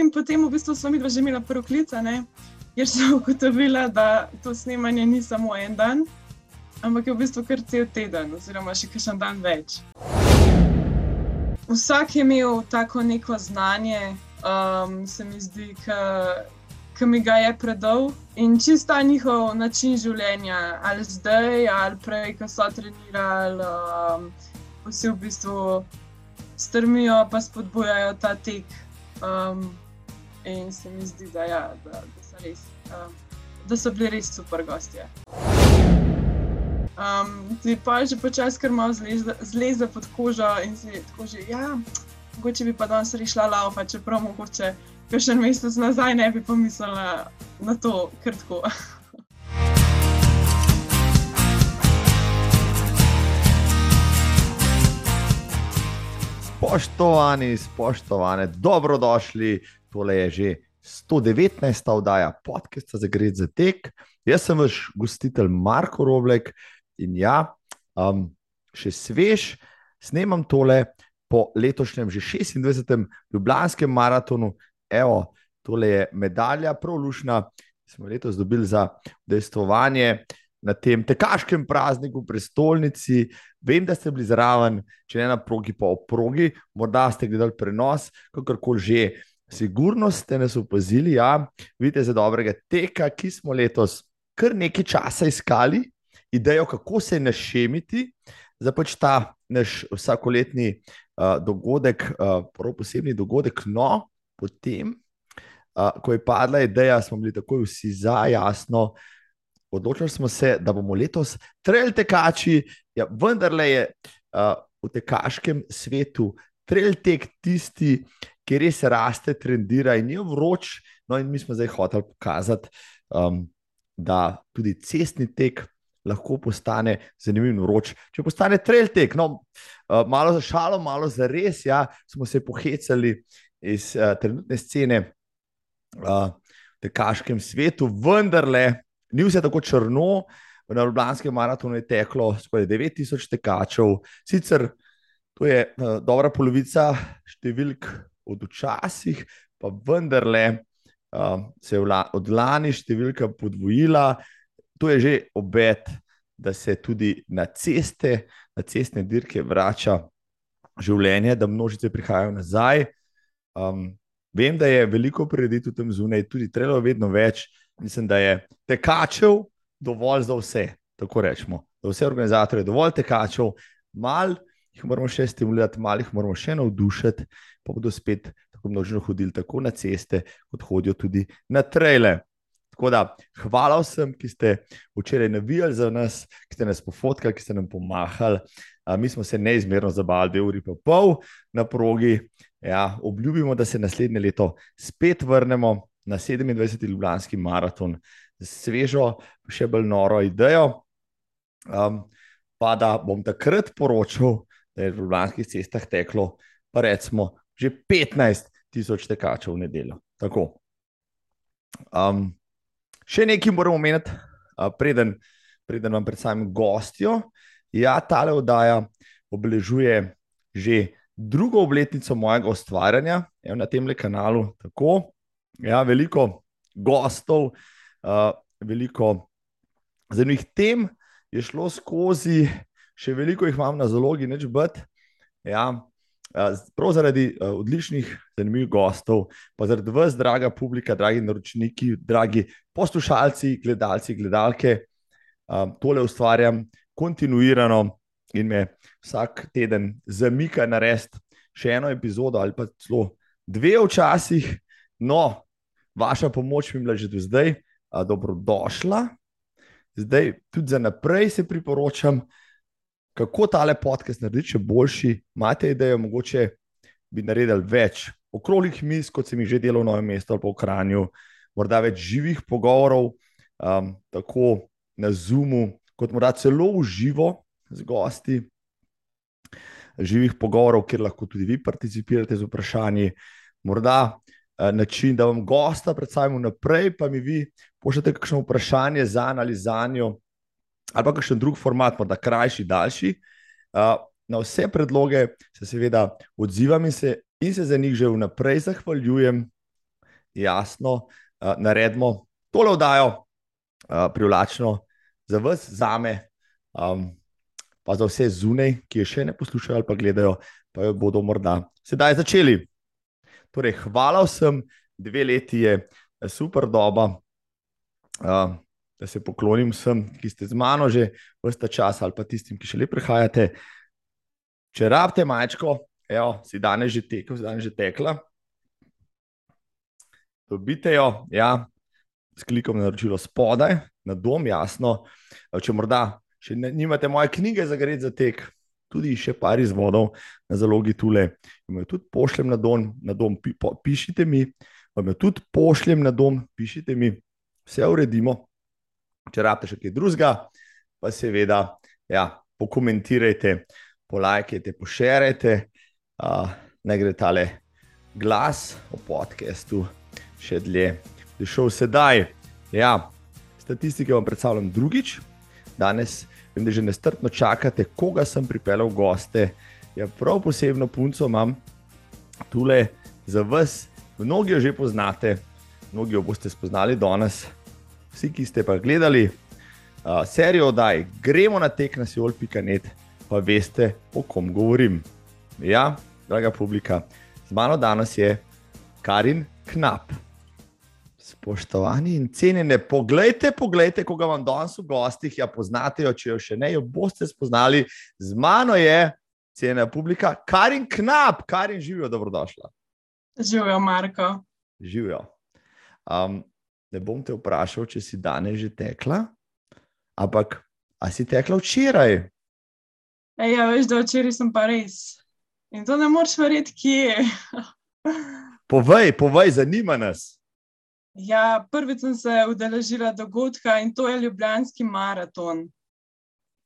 In potem v bistvu smo mi dva že imela prvo klicane, ker sem ugotovila, da to snemanje ni samo en dan, ampak je v bistvu kar cel teden, oziroma še kakšen dan več. Vsak je imel tako neko znanje, um, se mi zdi, ki mi ga je predal. In čisto njihov način življenja, ali zdaj, ali prej, ko so trenirali, um, vsi v bistvu strmijo, pa spodbujajo ta tek. Um, in se mi zdi, da, ja, da, da, so, res, um, da so bili res super gostje. Um, ti pa že počasi, ker malo zleze, zleze pod kožo in si tako že, ja, mogoče bi pa danes rešila lava, čeprav mogoče še en mesec nazaj ne bi pomislila na to, ker tako. Spoštovani, spoštovane, dobrodošli. Tole je že 119. oddaja podcasta za Gred za tek. Jaz sem vaš gostitelj Marko Roblek in ja, um, še svež, snemam tole po letošnjem, že 26. Ljubljanskem maratonu. Evo, tole je medalja, pravlušna, ki smo letos dobili za dejstvovanje na tem tekaškem prazniku v prestolnici. Vem, da ste bili zraven, če ne na progi, pa v progi, morda ste gledali prenos, kakorkoli že. Sigurno ste nas opazili, ja, vidite za dobrega teka, ki smo letos kar nekaj časa iskali, idejo, kako se našemiti, za pač ta naš vsakoletni uh, dogodek, uh, posebni dogodek. No, potem, uh, ko je padla ideja, smo bili takoj vsi za jasno, odločili smo se, da bomo letos trail tekači, ja, vendar le je uh, v tekaškem svetu trail tek tisti, ki res raste, trendira in je vroč. No, in mi smo zdaj hoteli pokazati, um, da tudi cestni tek. Lahko postane zanimiv in vroč. Če postane trail tek, no, uh, malo za šalo, malo za res, ja, smo se pohecali iz uh, trenutne scene uh, v tekaškem svetu, vendarle, ni vse tako črno. Na Ljubljanskem maratonu je teklo skoraj 9000 tekačev, sicer to je uh, dobra polovica številk od včasih, pa vendarle uh, se je vla, od lani številka podvojila. To je že obet, da se tudi na ceste, na cestne dirke vrača življenje, da množice prihajajo nazaj. Um, vem, da je veliko prireditev tam zunaj, tudi treba vedno več mislim, da je tekačev dovolj za vse. Tako rečemo, za vse organizatorje je dovolj tekačev, malo jih moramo še stimulirati, malo jih moramo še navdušiti, pa bodo spet tako množično hodili tako na ceste, kot hodijo tudi na trele. Tako da, hvala vsem, ki ste včeraj navijali za nas, ki ste nas pofotkali, ki ste nam pomahali. A, mi smo se neizmerno zabavali, dve uri pa pol na progi. Ja, obljubimo, da se naslednje leto spet vrnemo na 27. Ljubljanski maraton z svežo, še bolj noro idejo. Um, pa da bom takrat poročal, da je v Ljubljanskih cestah teklo, pa recimo, že 15 tisoč tekačev v nedeljo. Um, še nekaj moramo omeniti, uh, preden, preden vam predstavim gostijo. Ja, tale oddaja obeležuje že drugo obletnico mojega ustvarjanja na tem kanalu. Tako, Ja, veliko gostov, uh, veliko zanimivih tem je šlo skozi, še veliko jih imam na zalogi, neč bed. Ja, uh, prav zaradi uh, odličnih, zanimivih gostov, pa zaradi vas, draga publika, dragi naročniki, dragi poslušalci, gledalci, gledalke, uh, tole ustvarjam kontinuirano in me vsak teden zamika narediti še eno epizodo ali pa celo dve včasih. No, vaša pomoč mi je bila že do zdaj dobrodošla. Zdaj, tudi za naprej se priporočam, kako tale podcast narediti še boljši. Imate idejo, mogoče bi naredili več okroglih mis, kot sem jih že delal v novem mestu ali pa v Kranju, morda več živih pogovorov, um, tako na Zoomu, kot morda celo v živo z gosti. Živih pogovorov, kjer lahko tudi vi participirate z vprašanji. Morda Eh, način, da vam gosta predstavimo naprej, pa mi vi pošljete kakšno vprašanje za ali za njo, ali pa kakšen drug format, morda krajši, daljši. Eh, na vse predloge se seveda odzivam in se, in se za njih že vnaprej zahvaljujem. jasno, uh, naredimo tole oddajo uh, privlačno za vas, za me, um, pa za vse zunaj, ki je še ne poslušajo ali pa gledajo, pa jo bodo morda sedaj začeli. Torej, hvala vsem, dve leti je super doba. Uh, da se poklonim vsem, ki ste z mano že vsta čas, ali pa tistim, ki še le prihajate. Če rabite majčko, evo, si danes že tekel, si danes že tekla. Dobite jo, ja, s klikom na naročilo spodaj, na dom, jasno. Če morda še ne, nimate moje knjige za gred za tek, tudi še par izvodov na zalogi tule, vam jo tudi pošljem na dom, na dom pi, po, pišite mi, vam jo tudi pošljem na dom, pišite mi, vse uredimo če rabite še kaj drugega, pa seveda ja, pokomentirajte, polajkajte, pošerajte, uh, ne gre tale glas o podkastu še dlje. Da šel sedaj. Ja, statistike vam predstavljam drugič. Danes vem, da že nestrpno čakate, koga sem pripeljal v goste. Ja, prav posebno punco imam tule za vas. Mnogi jo že poznate, mnogi jo boste spoznali danes vsi, ki ste pa gledali uh, serijo oddaj, gremo na tek na siol.net, pa veste, o kom govorim. Ja, draga publika, z mano danes je Karin Knap. Spoštovani in cenjene, poglejte, poglejte, koga vam danes v gostih, ja, poznate jo, če jo še ne, jo boste spoznali. Z mano je cenjena publika, Karin Knap, Karin živijo, dobrodošla. Živijo, Marko. Živijo. Um, ne bom te vprašal, če si danes že tekla, ampak a si tekla včeraj? E, ja, veš, da včeraj sem pa res. In to ne moreš verjeti, kje je. povej, povej, zanima nas. Ja, prvič sem se udeležila dogodka in to je Ljubljanski maraton.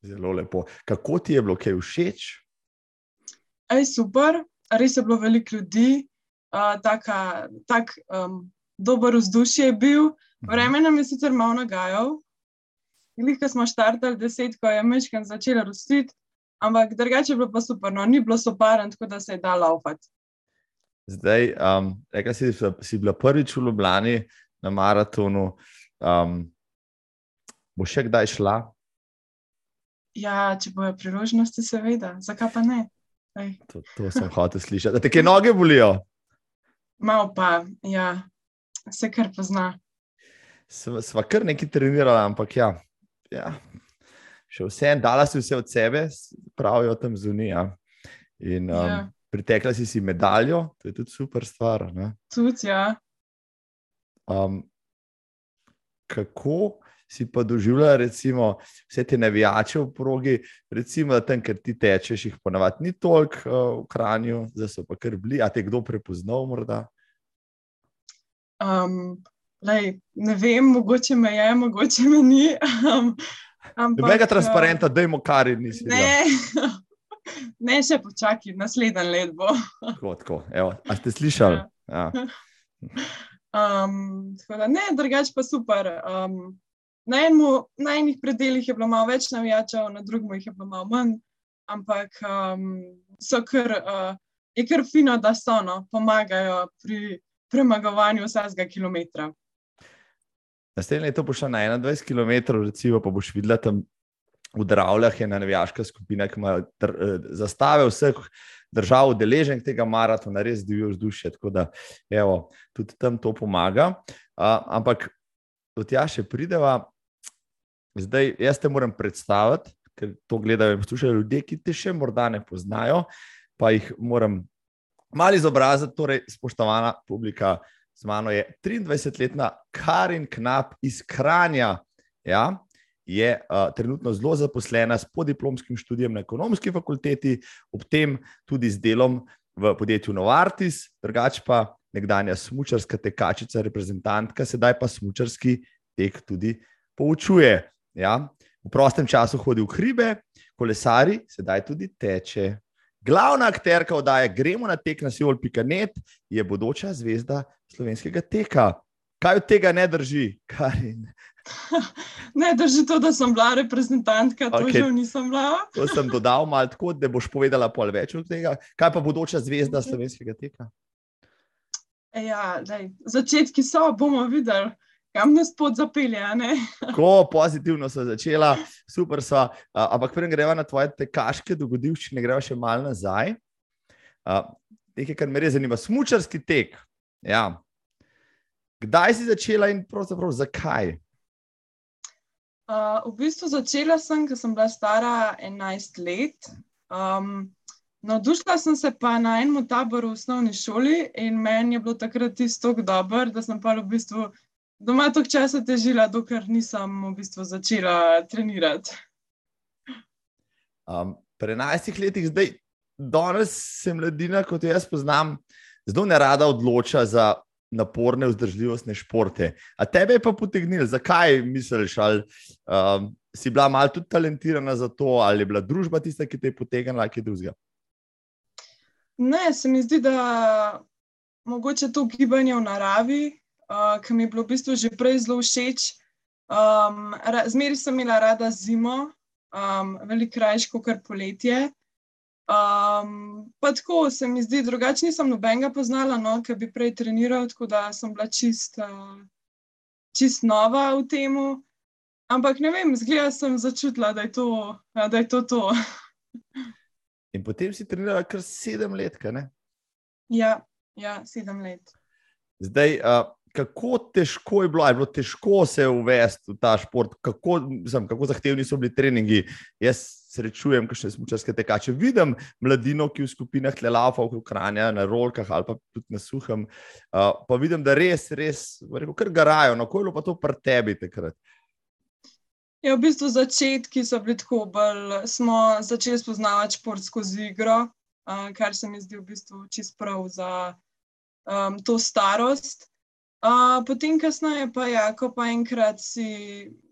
Zelo lepo. Kako ti je bilo, kaj všeč? Ej, super, res je bilo veliko ljudi, uh, taka, tak um, dober vzdušje je bil, mhm. vreme nam je sicer malo nagajal. Glej, ko smo štartali deset, ko je mečkan začela rostiti, ampak drugače je bilo pa super, no, ni bilo soparen, tako da se je dal laufati. Zdaj, um, rekla si, da si bila prvič v Ljubljani na maratonu. Um, bo še kdaj šla? Ja, če bojo priložnosti, seveda, zakaj pa ne? To, to sem hotel slišati. Da te noge bolijo? Malo pa, ja se kar pozna. Sva kar nekaj trenirala, ampak ja, ja. še vse dala si vse od sebe, pravijo tam zunija. Ja. In um, ja. pritekla si si medaljo, to je tudi super stvar. Tudi, ja. Um, kako si pa doživljala, recimo, vse te navijače v progi, recimo, tam, ker ti tečeš, jih ponavadi ni toliko uh, v Kranju, zdaj so pa kar bili, a te kdo prepoznal morda? Um, lej, ne vem, mogoče me je, mogoče me ni. Um, Nobenega transparenta, da imamo kar nisi. Ne, ne, še počakaj, naslednji let bo. Tako, tako. Evo, a ste slišali? Ja. Ja. Um, da, ne, drugače pa super. Um, na, enmu, na enih predeljih je bilo malo več navijačev, na drugih jih je bilo malo manj, ampak um, so kar, uh, je kar fino, da so no, pomagajo pri premagovanju vsakega kilometra. Naslednje leto boš na 21 km, recimo, pa boš videla tam v Dravljah, ena nevijaška skupina, ki ima eh, zastave vseh držav, deležen tega maratona, res divjo vzdušje. Tako da, evo, tudi tam to pomaga. Uh, ampak do tja še prideva. Zdaj, jaz te moram predstaviti, ker to gledajo in poslušajo ljudje, ki te še morda ne poznajo, pa jih moram Mali izobrazek, torej, spoštovana publika, z mano je 23-letna Karin Knap iz Kranja. Ja, je uh, trenutno zelo zaposlena s podiplomskim študijem na ekonomski fakulteti, ob tem tudi z delom v podjetju Novartis, drugače pa nekdanja smočarska tekačica, reprezentantka, sedaj pa smočarski tek tudi poučuje. Ja. V prostem času hodi v hribe, kolesari, sedaj tudi teče. Glavna akterka oddaje Gremo na tek na Sijol.net je bodoča zvezda slovenskega teka. Kaj od tega ne drži, Karin? Ne drži to, da sem bila reprezentantka, to okay. že nisem bila. To sem dodal malo tako, da boš povedala pol več od tega. Kaj pa bodoča zvezda slovenskega teka? Ja, daj, začetki so, bomo videli, kam nas pot zapelje. Ko pozitivno so začela, super so. Ampak preden greva na tvoje tekaške dogodivščine, greva še malo nazaj. Nekaj, kar me res zanima, smočarski tek. Ja. Kdaj si začela in pravzaprav zakaj? Uh, v bistvu začela sem, ko sem bila stara 11 let. Um, Navdušila sem se pa na enem taboru v osnovni šoli in meni je bilo takrat tisto tako dobro, da sem pa v bistvu doma toliko časa težila, dokler nisem v bistvu začela trenirati. Um, pri 11 letih, zdaj, danes se mladina, kot jaz poznam, zelo ne rada odloča za naporne, vzdržljivostne športe. A tebe je pa potegnil, zakaj misliš, ali um, si bila malo tudi talentirana za to, ali je bila družba tista, ki te je potegnila, ali kaj drugega? Ne, se mi zdi, da mogoče to gibanje v naravi, uh, ki mi je bilo v bistvu že prej zelo všeč. Um, Zmeri sem imela rada zimo, um, veliko krajš kot poletje. Um, pa tako se mi zdi, drugače nisem nobenega poznala, no, ki bi prej treniral, tako da sem bila čist, uh, čist nova v tem. Ampak ne vem, zgleda sem začutila, da je to da je to. to. In potem si trenirala kar sedem let. Ja, ja, sedem let. Zdaj, uh, kako težko je bilo, je bilo težko se uvesti v ta šport, kako, mislim, kako zahtevni so bili treningi. Jaz srečujem, kaj še smočarske tekače. Vidim mladino, ki v skupinah le lava, v Ukrajini, na rolkah ali pa tudi na suhem. Uh, pa vidim, da res, res, rekel, kar garajo. No, kako je bilo pa to pri tebi takrat? Ja, v bistvu začetki so bili tako, bolj smo začeli spoznavati šport skozi igro, kar se mi zdi v bistvu čist prav za um, to starost. Uh, potem, kasneje, pa je, ko pa enkrat si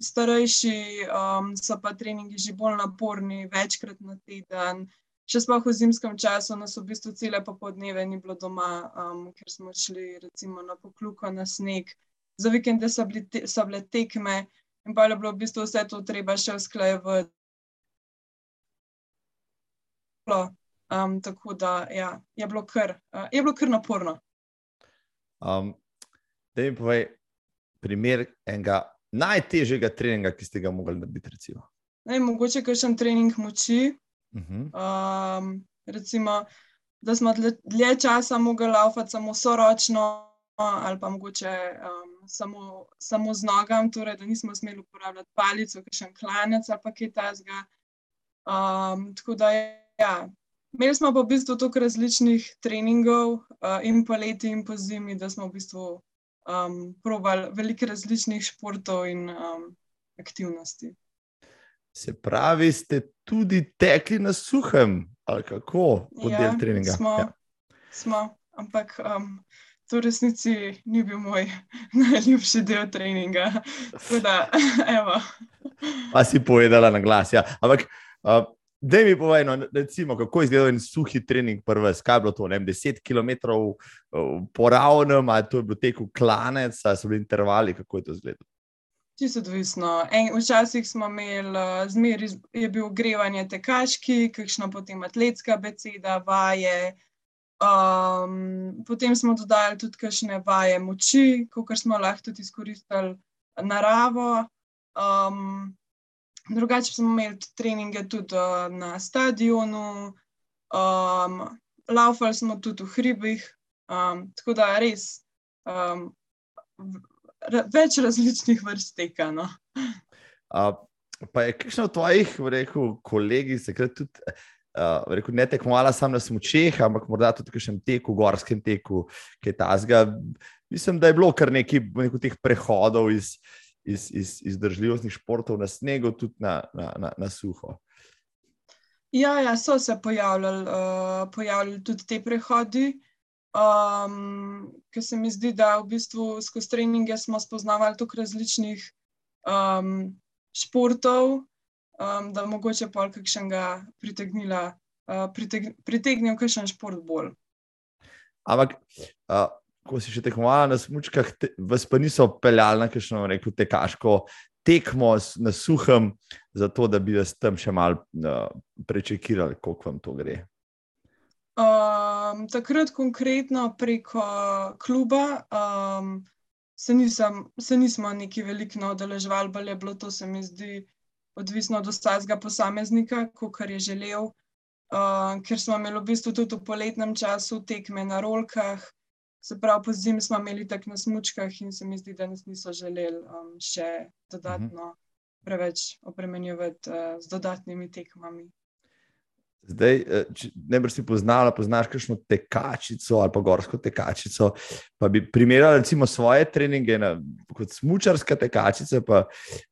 starejši, um, so pa treningi že bolj naporni, večkrat na teden. Še sploh v zimskem času nas v bistvu cele popoldneve ni bilo doma, um, ker smo šli recimo na pokluko, na sneg. Za vikende so, bili te, so bile tekme. In pa je bilo v bistvu vse to treba še usklajevati. Um, tako da ja, je, bilo kar, uh, je bilo kar naporno. Um, da mi povej primer enega najtežjega treninga, ki ste ga mogli narediti. Ne, mogoče kakšen trening moči. Uh -huh. um, recimo, da smo dlje časa mogli laufati samo soročno ali pa mogoče um, samo, samo z nogami, torej, da nismo smeli uporabljati palico, ki še en klanec ali kaj takega. Um, tako da, ja, imeli smo pa v bistvu toliko različnih treningov, uh, in po leti, in po zimi, da smo v bistvu um, provali veliko različnih športov in um, aktivnosti. Se pravi, ste tudi tekli na suhem, ali kako, kot ja, del treninga? Smo, ja. smo ampak. Um, to v resnici ni bil moj najljubši del treninga. Da, pa si povedala na glas. Ja. Ampak, uh, da mi povej, no, recimo, kako je izgledal en suhi trening, prvi, kaj je bilo to, ne vem, 10 km po ravnem, ali to je bil tek v klanec, ali so bili intervali, kako je to izgledalo. Čisto odvisno. En, včasih smo imeli, zmeraj je bil ogrevanje tekaški, kakšno potem atletska beseda, vaje, Um, potem smo dodali tudi kakšne vaje moči, kot smo lahko tudi izkoristili naravo. Um, drugače smo imeli treninge tudi uh, na stadionu, um, laufali smo tudi v hribih, um, tako da res um, več različnih vrst teka. No. Uh, pa je kakšno od tvojih, rekel, kolegi, se tudi uh, rekel, ne tekmovala samo na smočeh, ampak morda tudi v kakšnem teku, gorskem teku, ki je tazga. Mislim, da je bilo kar nekaj teh prehodov iz, iz, iz, iz držljivostnih športov na snegu, tudi na, na, na, na suho. Ja, ja, so se pojavljali, uh, pojavljali tudi te prehodi. Um, ker se mi zdi, da v bistvu skozi treninge smo spoznavali toliko različnih um, športov, um, da mogoče pol kakšnega pritegnila, uh, priteg, pritegnil kakšen šport bolj. Ampak, uh, ko si še tekmovala na smočkah, vas pa niso peljali na kakšno rekel, tekaško tekmo na suhem, zato da bi vas tam še malo uh, prečekirali, koliko vam to gre. Um, takrat konkretno preko kluba um, se, nisem, se nismo neki veliko odeleževali, bolj je bilo to, se mi zdi, odvisno od vsakega posameznika, kar je želel. Uh, ker smo imeli v bistvu tudi v poletnem času tekme na rolkah, se pravi, po zimi smo imeli tak na smočkah in se mi zdi, da nas niso želeli um, še dodatno -huh. preveč obremenjevati uh, z dodatnimi tekmami. Zdaj, eh, ne bi si poznala, poznaš kakšno tekačico ali pa gorsko tekačico. Pa bi primerjala recimo svoje treninge na, kot smočarska tekačica, pa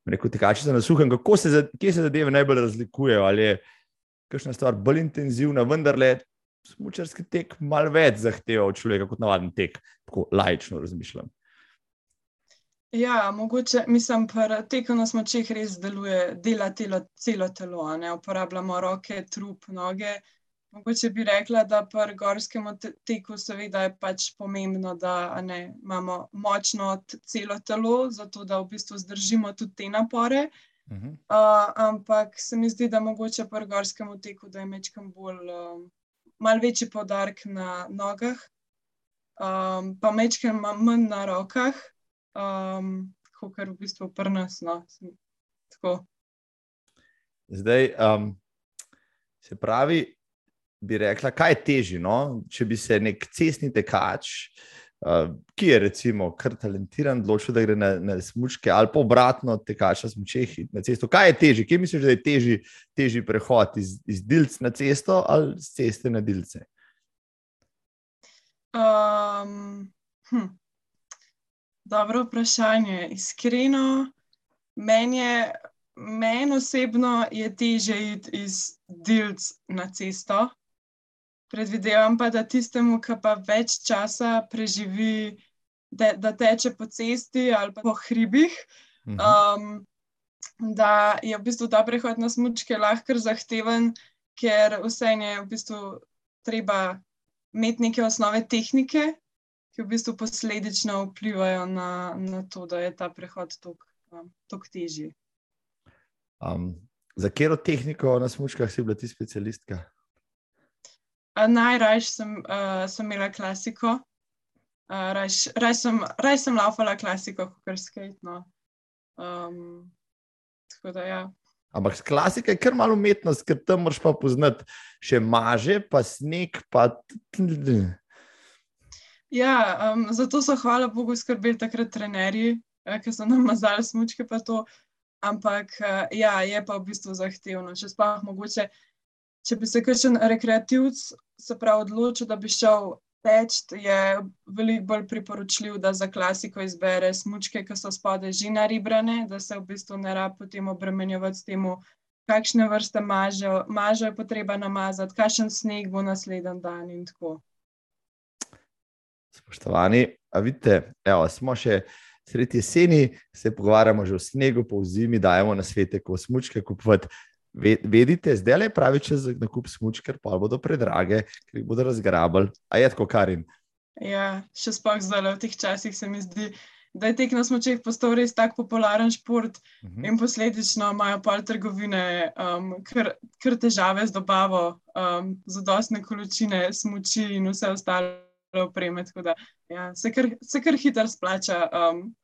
reko tekačica na suhem. Kako se, kje se zadeve najbolj razlikujejo? Ali je kakšna stvar bolj intenzivna, vendar smočarski tek malo več zahteva od človeka kot navaden tek, tako lajično razmišljam. Ja, mogoče mislim, da teko na smočeh res deluje, dela telo, celo telo, ne uporabljamo roke, trup, noge. Mogoče bi rekla, da pri gorskem teku seveda je pač pomembno, da ne, imamo močno celo telo, zato da v bistvu zdržimo tudi te napore. Uh -huh. uh, ampak se mi zdi, da mogoče pri gorskem teku, da je mečkam bolj, uh, mal večji podarek na nogah, um, pa mečkam manj na rokah um, kot v bistvu prnasno. Zdaj, um, se pravi, bi rekla, kaj je težje, no? če bi se nek cestni tekač, ki je recimo kar talentiran, odločil, da gre na, na smočke ali pa obratno tekač na smočeh na cesto. Kaj je težje? Kje misliš, da je težji, težji prehod iz, iz dilc na cesto ali iz ceste na dilce? Um, hm. Dobro vprašanje. Iskreno, meni je, meni osebno je teže iti iz delc na cesto. Predvidevam pa, da tistemu, ki pa več časa preživi, da, da teče po cesti ali po hribih, mhm. um, da je v bistvu ta prehod na smočke lahko zahteven, ker vse je v bistvu treba imeti neke osnove tehnike ki v bistvu posledično vplivajo na, na to, da je ta prehod tako um, težji. Um, za katero tehniko na smočkah si bila ti specialistka? Najraje sem, uh, sem imela klasiko, uh, raje sem, raj sem laufala klasiko, kot kar skajtno. Um, tako da ja. Ampak klasika je kar malo umetnost, ker tam moraš pa poznati še maže, pa sneg, pa. Ja, um, zato so, hvala Bogu, skrbeli takrat trenerji, eh, ki so nam mazali smočke. Ampak uh, ja, je pa v bistvu zahtevno. Če sploh mogoče, če bi se kakšen rekreativc se prav odločil, da bi šel teč, je veliko bolj priporočljiv, da za klasiko izbere smočke, ki so spode že naribrane, da se v bistvu ne rabi potem obremenjevati s tem, kakšne vrste mažejo, mažejo je potreba namazati, kakšen sneg bo naslednji dan in tako. Spoštovani, a vidite, evo, smo še sredi jeseni, se pogovarjamo že o snegu, po zimi, dajemo na svete, ko smočke kupovati. Vedite, zdaj je pravi čas za nakup smočk, ker pa bodo predrage, ker jih bodo razgrabili. A je tako, Karin? Ja, še spoh zdaj v teh časih se mi zdi. Da je tek na smočeh postal res tako popularen šport, uh mhm. -huh. in posledično imajo pa trgovine um, kar, kar težave z dobavo, um, za dostne količine smoči in vse ostalo opreme. Da, ja, se, kar, se kar hitro splača um,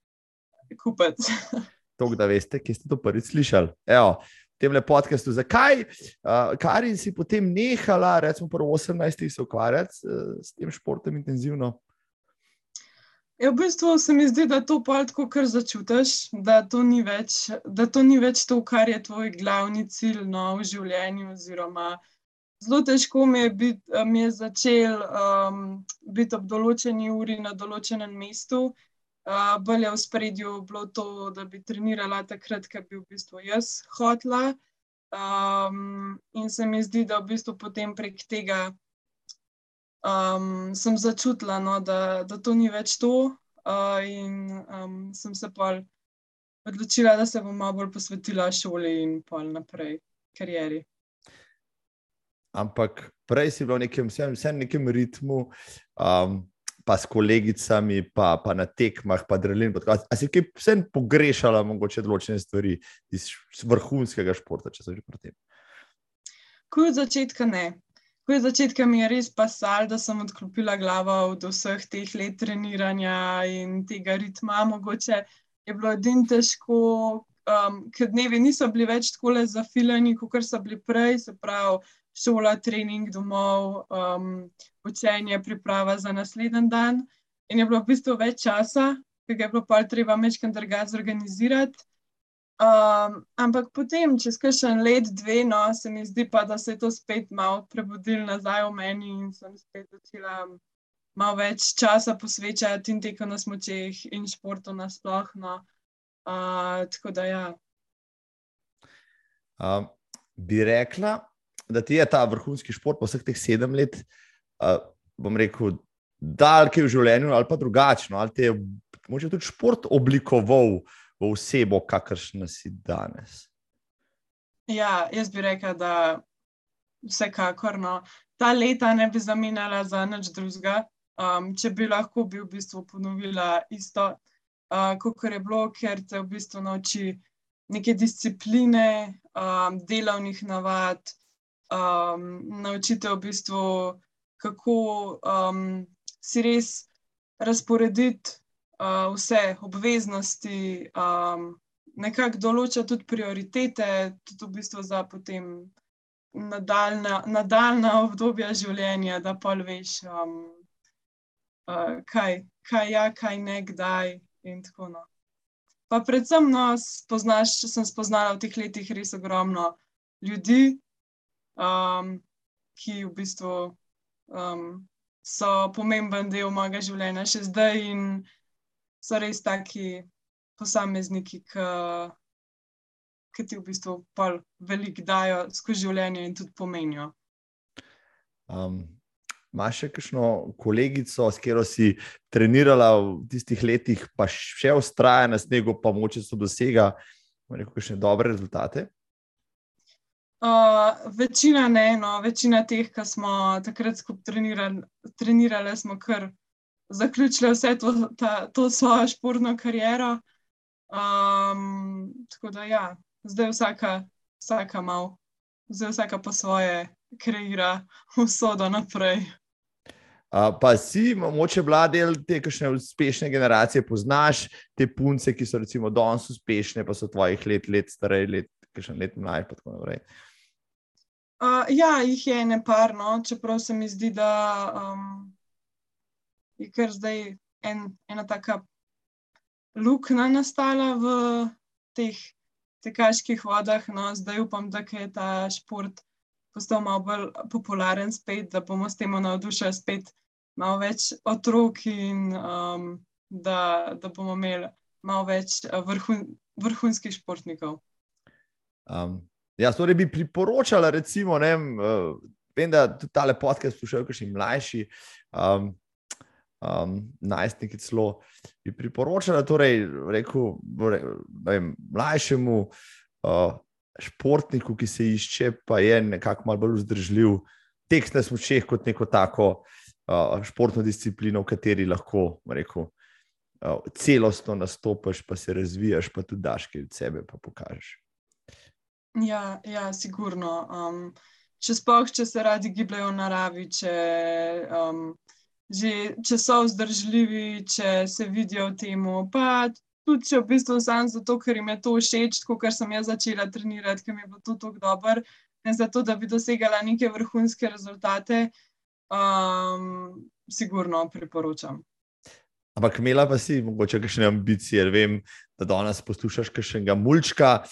kupiti. To, da veste, kje ste to prvič slišali. Evo, tem podkastu, zakaj, uh, kar si potem nehala, recimo, prvo 18, se ukvarjati uh, s tem športom intenzivno? Ja, v bistvu se mi zdi, da to palko kar začutiš, da to ni več, da to ni več to, kar je tvoj glavni cilj no, v življenju, oziroma Zelo težko mi je, bit, mi je začel um, biti ob določeni uri na določenem mestu. Uh, bolj je v spredju bilo to, da bi trenirala takrat, ko bi v bistvu jaz hotla. Um, in se mi zdi, da v bistvu potem prek tega um, sem začutila, no, da, da to ni več to. Uh, in um, sem se pa odločila, da se bom malo bolj posvetila šoli in pa naprej karieri ampak prej si bil v nekem, nekem ritmu, um, pa s kolegicami, pa, pa na tekmah, pa drelin. A si kaj vsem pogrešala, mogoče določene stvari iz vrhunskega športa, če so že pri tem? Kuj od začetka ne. Takoj začetka mi je res pasal, da sem odklopila glavo od vseh teh let treniranja in tega ritma. Mogoče je bilo edin težko, um, ker dnevi niso bili več tako le zafilani, kot so bili prej, se pravi šola, trening domov, um, učenje, priprava za naslednji dan. In je bilo v bistvu več časa, ki ga je bilo pa treba večkrat drugače zorganizirati. Um, ampak potem, čez kakšen let, dve, no, se mi zdi pa, da se je to spet malo prebudilo nazaj v meni in sem spet začela malo več časa posvečati in teku na smočeh in športu nasplošno. Uh, tako da, ja. Um, bi rekla, da ti je ta vrhunski šport po vseh teh sedem let, uh, bom rekel, daljke v življenju ali pa drugačno, ali te je morda tudi šport oblikoval v osebo, kakršna si danes. Ja, jaz bi rekla, da vsekakor no. ta leta ne bi zamenjala za nič drugega. Um, če bi lahko bi v bistvu ponovila isto, uh, kot je bilo, ker te v bistvu nauči neke discipline, um, delovnih navad, um, naučite v bistvu, kako um, si res razporediti uh, vse obveznosti, um, nekako določa tudi prioritete, tudi v bistvu za potem nadaljna, nadaljna obdobja življenja, da pa veš, um, uh, kaj, kaj ja, kaj ne, kdaj in tako naprej. No. Pa predvsem, no, spoznaš, sem spoznala v teh letih res ogromno ljudi, um, ki v bistvu um, so pomemben del mojega življenja še zdaj in so res taki posamezniki, ki ti v bistvu veliko dajo skozi življenje in tudi pomenijo. Um, Máš še kakšno kolegico, s katero si trenirala v tistih letih, pa še ustraja na snegu, pa moče so dosega nekaj dobre rezultate? Uh, večina ne, no, večina teh, ki smo takrat skupaj trenirali, trenirali smo kar zaključile vse to, ta, to svojo športno kariero. Um, tako da, ja, zdaj vsaka, vsaka malo, zdaj vsaka po svoje, kreira usodo naprej. Uh, pa si, moče bila del te kakšne uspešne generacije, poznaš te punce, ki so recimo danes uspešne, pa so tvojih let, let starejši, let, kakšen let mlajši. Uh, ja, jih je ne parno, čeprav se mi zdi, da um, je kar zdaj en, ena taka luknja nastala v teh tekaških vodah. No, zdaj upam, da je ta šport postal malo bolj popularen, spet, da bomo s tem navdušili spet malo več otrok in um, da, da bomo imeli malo več vrhun, vrhunskih športnikov. Um, ja, torej bi priporočala, recimo, ne, uh, vem, da tudi ta ki poslušajo, ki še mlajši. Um, um, najstniki celo bi priporočala, torej, rekel, vem, mlajšemu uh, športniku, ki se išče, pa je nekako malo bolj vzdržljiv, tekst na smočeh kot neko tako uh, športno disciplino, v kateri lahko rekel, uh, celostno nastopiš, pa se razvijaš, pa tudi daš kaj od sebe, pa pokažeš. Ja, ja sigurno. Um, če spoh, če se radi gibljajo v naravi, če um, že če so vzdržljivi, če se vidijo v tem. Pa tudi, če v bistvu samo zato, ker jim je to všeč, ker sem jaz začela trenirati, ker mi je to tako dobro, ne zato, da bi dosegala neke vrhunske rezultate, um, sigurno priporočam. Ampak imela pa si mogoče kakšne ambicije, vem, da danes poslušaš kakšnega mulčka,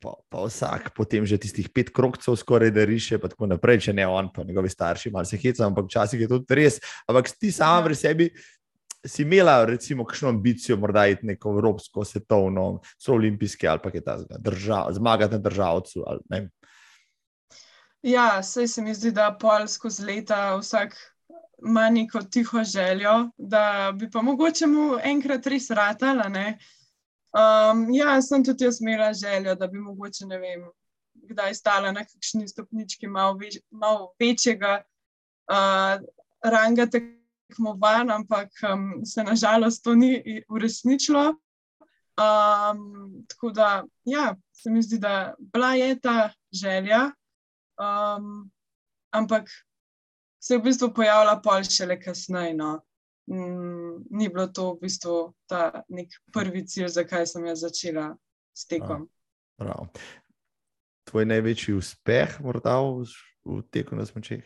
pa, pa vsak potem že tistih pet krokcev skoraj da riše, pa tako naprej, če ne on, pa njegovi starši, malo se hecajo, ampak včasih je to res. Ampak ti sama v sebi si imela, recimo, kakšno ambicijo, morda iti neko evropsko, svetovno, so olimpijske ali pa kaj takega, zmagati na državcu. Ali, ja, sej se mi zdi, da pol skozi leta vsak. Ma neko tiho željo, da bi pa mogoče mu enkrat res ratala. Uh, Um, ja, sem tudi jaz imela željo, da bi mogoče, ne vem, kdaj stala na kakšni stopnički malo, več, malo večjega uh, ranga tekmovanja, ampak um, se nažalost to ni uresničilo. Um, tako da, ja, se mi zdi, da bila je ta želja, um, ampak se je v bistvu pojavila pol šele kasneje. No. Mm, ni bilo to v bistvu ta nek prvi cilj, zakaj sem jaz začela s tekom. Prav. Tvoj največji uspeh, morda v, v teku na smočeh?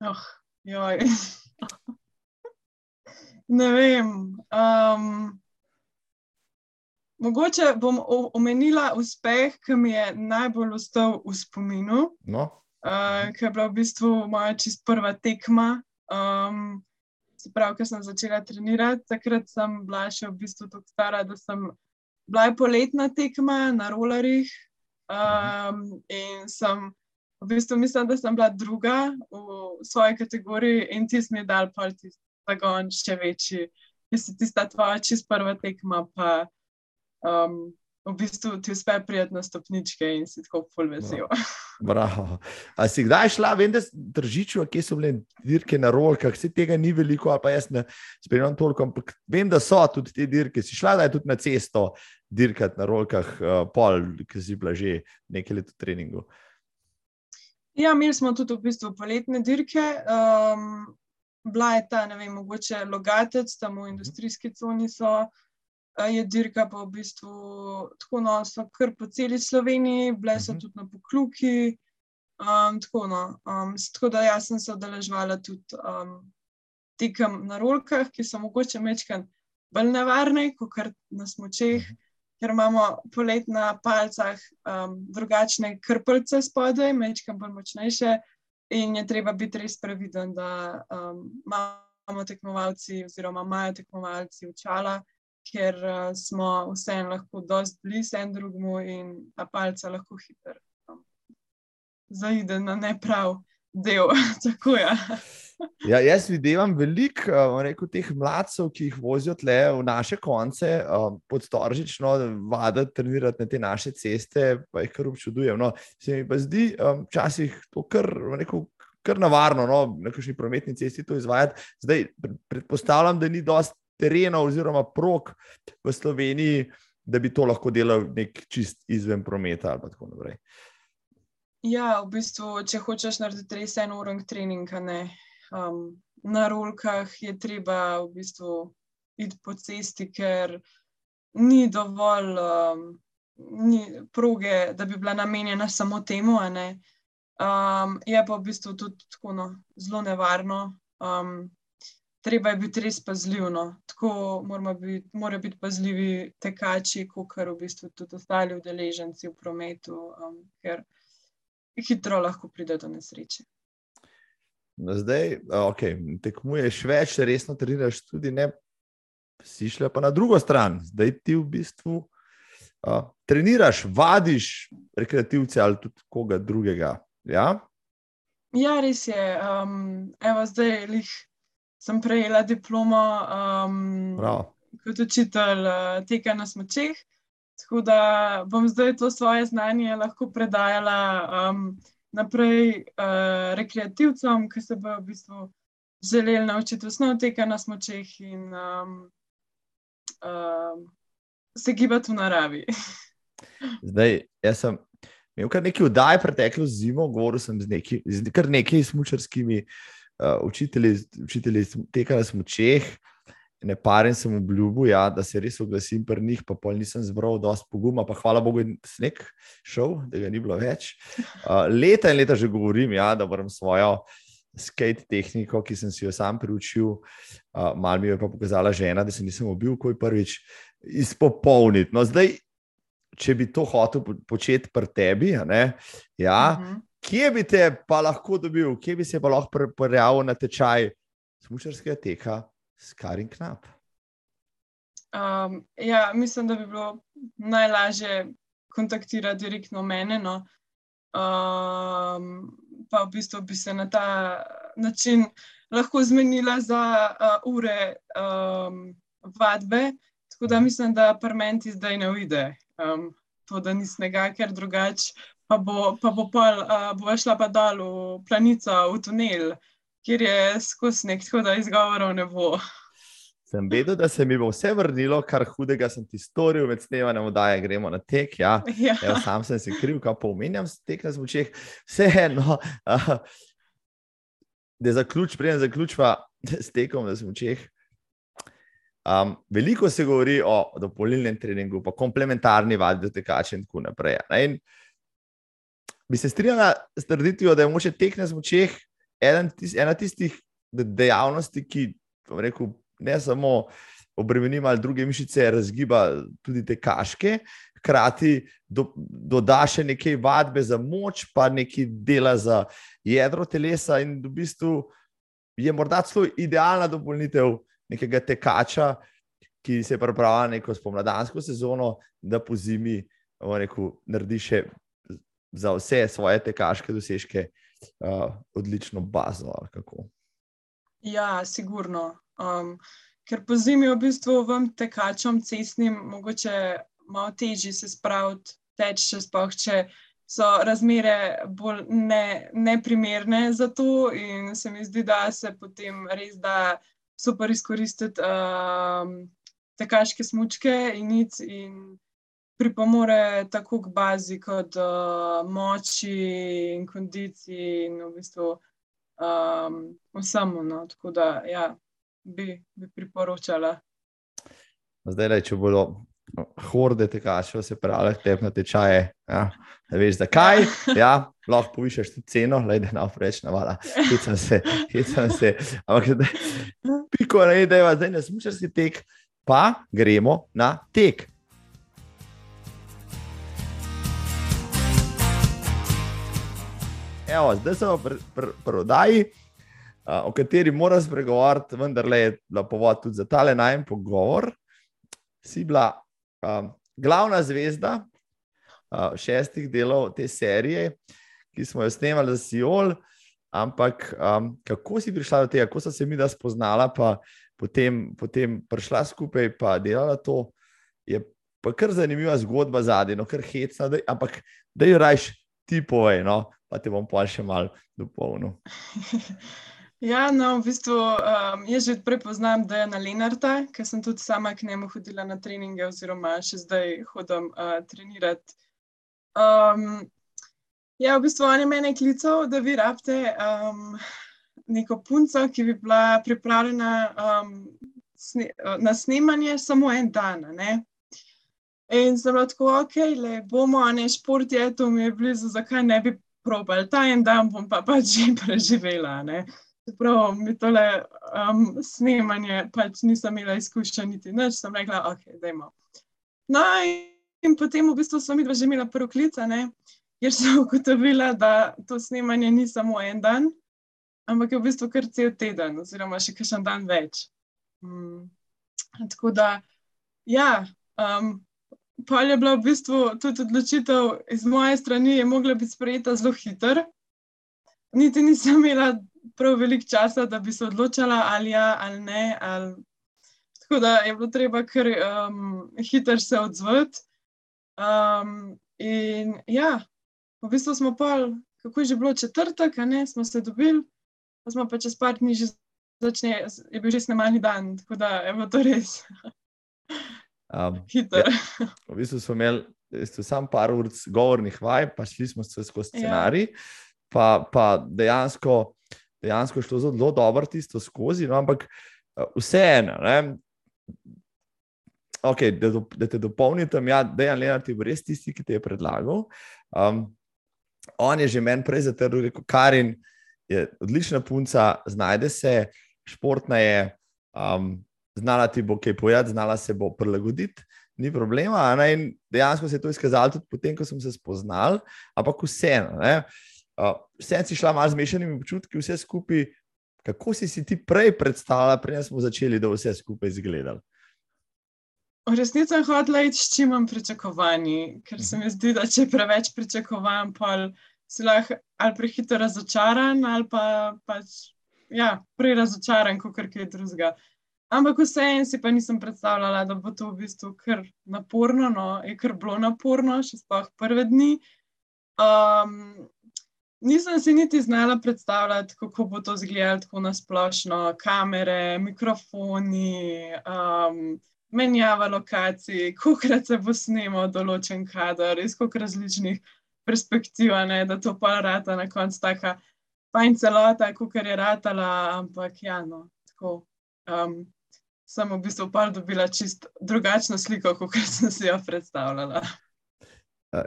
Oh, ne vem. Um, mogoče bom omenila uspeh, ki mi je najbolj ostal v spominu. No. Uh, ki je bila v bistvu moja čist prva tekma. Um, se pravi, ko sem začela trenirati, takrat sem bila še v bistvu tako stara, da sem bila poletna tekma na rolerjih. Um, in sem v bistvu mislim, da sem bila druga v svoji kategoriji in ti smo dal pa tisti zagon še večji. Jaz si tista tvoja čist prva tekma, pa um, v bistvu ti uspe prijeti na stopničke in si tako pol vesel. Bravo. A si kdaj šla, vem, da držiču, kje so bile dirke na rolkah, se tega ni veliko, ali pa jaz ne spremljam toliko, ampak vem, da so tudi te dirke. Si šla, da je tudi na cesto dirkati na rolkah, uh, pol, ki si bila že nekaj let v treningu. Ja, imeli smo tudi v bistvu poletne dirke. Um, bila je ta, ne vem, mogoče logatec, tam v industrijski coni so je dirka pa v bistvu tako, no, so kar po celi Sloveniji, bile so mhm. tudi na pokluki. Um, tako, no, um, tako da jaz sem se odeležvala tudi um, tekem na rolkah, ki so mogoče mečkan bolj nevarne, kot kar na smočeh, mhm. ker imamo polet na palcah um, drugačne krpelce spodaj, mečkan bolj močnejše in je treba biti res previden, da um, imamo tekmovalci oziroma imajo tekmovalci očala ker uh, smo vseeno lahko dosti blizu en drugemu in ta palca lahko hitro um, zaide na neprav del. Tako, ja. Ja, jaz vidim veliko uh, teh mladcev, ki jih vozijo tle v naše konce, um, podstoržično, vaditi, trenirati na te naše ceste, pa jih kar občudujem. No, se mi pa zdi včasih um, to kar, rekel, kar navarno, no, na kakšni prometni cesti to izvajati. Zdaj, predpostavljam, da ni dosti terena oziroma prog v Sloveniji, da bi to lahko delal nek čist izven prometa ali tako naprej. Ja, v bistvu, če hočeš narediti res en urang trening, um, na rolkah je treba v bistvu iti po cesti, ker ni dovolj um, ni proge, da bi bila namenjena samo temu. Um, je pa v bistvu tudi tako, no, zelo nevarno. Um, treba je biti res pazljiv. Tako moramo biti, mora biti pazljivi tekači, kot v bistvu tudi ostali udeleženci v prometu, um, ker hitro lahko pride do nesreče. No, zdaj, okay, tekmuješ več, resno treniraš tudi ne. Si šla pa na drugo stran, zdaj ti v bistvu uh, treniraš, vadiš rekreativce ali tudi koga drugega. Ja, ja res je. Um, evo, zdaj jih sem prejela diplomo um, kot učitelj uh, teka na smočeh. Tako da bom zdaj to svoje znanje lahko predajala um, naprej uh, rekreativcem, ki se bodo v bistvu želeli naučiti osnov teka na smočeh in um, uh, se gibati v naravi. zdaj, jaz sem imel kar nekaj vdaj preteklo zimo, govoril sem z, neki, z kar nekaj smočarskimi uh, učitelji, učitelji teka na smočeh. Ne parem sem obljubil, ja, da se res oglasim pri njih, pa pol nisem zbral dosti poguma, pa hvala Bogu, da je sneg šel, da ga ni bilo več. Uh, leta in leta že govorim, ja, da moram svojo skate tehniko, ki sem si jo sam priučil, uh, malo mi je pa pokazala žena, da se nisem obil, ko je prvič izpopolniti. No, zdaj, če bi to hotel početi pri tebi, ne, ja, uh mhm. -huh kje bi te pa lahko dobil, kje bi se pa lahko prijavil na tečaj smočarskega teka s Karin Knap? Um, ja, mislim, da bi bilo najlažje kontaktirati direktno mene. No. Um, pa v bistvu bi se na ta način lahko zmenila za uh, ure um, vadbe. Tako da mislim, da parmenti zdaj ne uide. Um, to, da ni snega, ker drugače pa bo pa bo pol, uh, bo šla pa dol v planico, v tunel, kjer je skusnik, tako da izgovorov ne bo. Sem vedel, da se mi bo vse vrnilo, kar hudega sem ti storil, med snemanjem, da je gremo na tek. Ja. Ja. Evo, sam sem se kriv, kaj pomenjam, tek na zvučeh. Vseeno. Uh, da zaključ, preden zaključva s tekom na smočeh. Um, veliko se govori o dopolnilnem treningu, pa komplementarni vadbi, da tekače in tako naprej. In bi se strinjala s trditvijo, da je moče tek na smočeh ena tistih dejavnosti, ki rekel, ne samo obremeni malo druge mišice, razgiba tudi te kaške, hkrati do, doda še nekaj vadbe za moč, pa nekaj dela za jedro telesa, in v bistvu je morda celo idealna dopolnitev nekega tekača, ki se pripravlja neko spomladansko sezono, da po zimi rekel, naredi še za vse svoje tekaške dosežke uh, odlično bazo. Ja, sigurno. Um, ker po zimi v bistvu vam tekačom cestnim mogoče malo težje se spraviti, teč še spoh, če so razmere bolj ne, neprimerne za to in se mi zdi, da se potem res da super izkoristiti um, tekaške smučke in nic in pripomore tako k bazi kot uh, moči in kondiciji in v bistvu um, vsemu. No. Tako da ja, bi, bi priporočala. Zdaj, če bodo horde tekačev se pravi, tep na tečaje. Ja, ne veš, zakaj. Ja, lahko povišaš tudi ceno, le da ne vpreč navala. Hecam se, hecam se. Ampak, da, piko ne da je, zdaj ne smučarski tek, pa gremo na tek. Evo, zdaj smo pri pr, pr, prodaji, uh, o kateri moram spregovoriti, vendar je bila povod tudi za tale najem pogovor. Si bila um, glavna zvezda uh, šestih delov te serije, ki smo jo snemali za Sijol. Ampak um, kako si prišla do tega, kako so se mi da spoznala, pa potem, potem prišla skupaj in delala to, je pa kar zanimiva zgodba zadnji, no, kar hecna, daj, ampak da jo rajš ti povej, no, pa te bom pa še mal dopolnil. Ja, no, v bistvu um, jaz že prepoznam, da je na Lenarta, ker sem tudi sama k njemu hodila na treninge, oziroma še zdaj hodim uh, trenirati. Um, ja, v bistvu on je mene klical, da vi rabite um, neko punco, ki bi bila pripravljena um, sne na snemanje samo en dan. Ne? In sem bila tako, ok, le bomo, a ne šport je, to mi je blizu, zakaj ne bi probal. Ta en dan bom pa pač že preživela. Ne? Čeprav mi tole um, snemanje, pač nisem imela izkušenj, niti nič, sem rekla, ok, dajmo. No, in potem v bistvu sem videla že imela prvo klica, ker sem ugotovila, da to snemanje ni samo en dan, ampak je v bistvu kar cel teden, oziroma še kakšen dan več. Hmm. Tako da, ja, um, pa je bila v bistvu tudi odločitev iz moje strani, je mogla biti sprejeta zelo hitro. Niti nisem imela prav veliko časa, da bi se odločila ali ja ali ne. Ali... Tako da je bilo treba kar um, hitro se odzvati. Um, in ja, v bistvu smo pa, kako je že bilo četrtek, ne smo se dobili, pa smo pa čez par dni že začeli, je bil že snemalni dan, tako da je bilo to res. Um, Hiter. Ja, v bistvu smo imeli samo par ur govornih vaj, pa šli smo se skozi ja. scenarij, ja. pa, pa dejansko dejansko šlo zelo dobro tisto skozi, no, ampak eh, vseeno. Okay, da, da te dopolnim, ja, da je Leonard res tisti, ki te je predlagal. Um, on je že meni prej zatrdil, rekel, Karin je odlična punca, znajde se, športna je, um, znala ti bo kaj povedati, znala se bo prilagoditi, ni problema. Ne? Dejansko se je to izkazalo tudi potem, ko smo se spoznali, ampak vseeno. Vse si šla malo z mešanimi občutki, vse skupaj. Kako si si ti prej predstavljala, preden smo začeli, da vse skupaj izgledali? V resnici sem hodila iti s čim manj pričakovanji, ker se mi zdi, da če preveč pričakujem, pa si lahko ali prehitro razočaran, ali pa pač, ja, prej razočaran, kot kar kaj drugega. Ampak vseeno si pa nisem predstavljala, da bo to v bistvu kar naporno, no, je kar bilo naporno, še sploh prve dni. Um, Nisem si niti znala predstavljati, kako bo to izgledalo tako na splošno, kamere, mikrofoni, um, menjava lokacij, koliko se bo snimal določen kader, iz koliko različnih perspektiv, ne, da to pa rata na koncu taka fajn celota, kot je ratala, ampak ja, no, tako. Um, sem v bistvu pa dobila čist drugačno sliko, kot sem si jo predstavljala.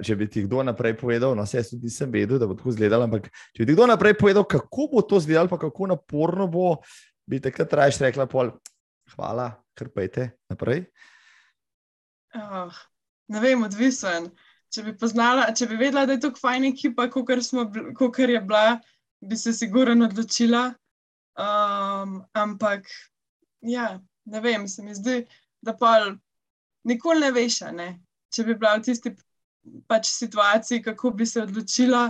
Če bi ti kdo naprej povedal, no, jaz tudi nisem vedel, da bo tako izgledalo, ampak če bi ti kdo naprej povedal, kako bo to izgledalo, pa kako naporno bo, bi takrat rajš rekla: pol, Hvala, krpajte naprej. Oh, ne vem, odvisen. Če bi, poznala, če bi vedela, da je to fajn ekipa, kot je bila, bi se sigurno odločila. Um, ampak, ja, ne vem, se mi zdi, da pa nikoli ne veš, ne? če bi bila v tisti pač situaciji, kako bi se odločila.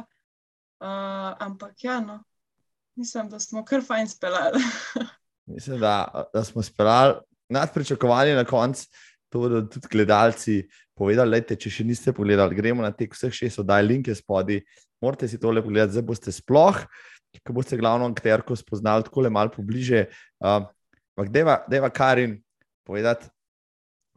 Uh, ampak, ja, no, mislim, da smo kar fajn speljali. mislim, da, da smo speljali nad pričakovanji na koncu. To bodo tudi gledalci povedali. Lejte, če še niste pogledali, gremo na te vseh šest oddaj, link je spodaj. Morate si tole pogledati, zdaj boste sploh, ko boste glavno akterko spoznali tako le malo pobliže. Uh, Ampak, deva Karin povedati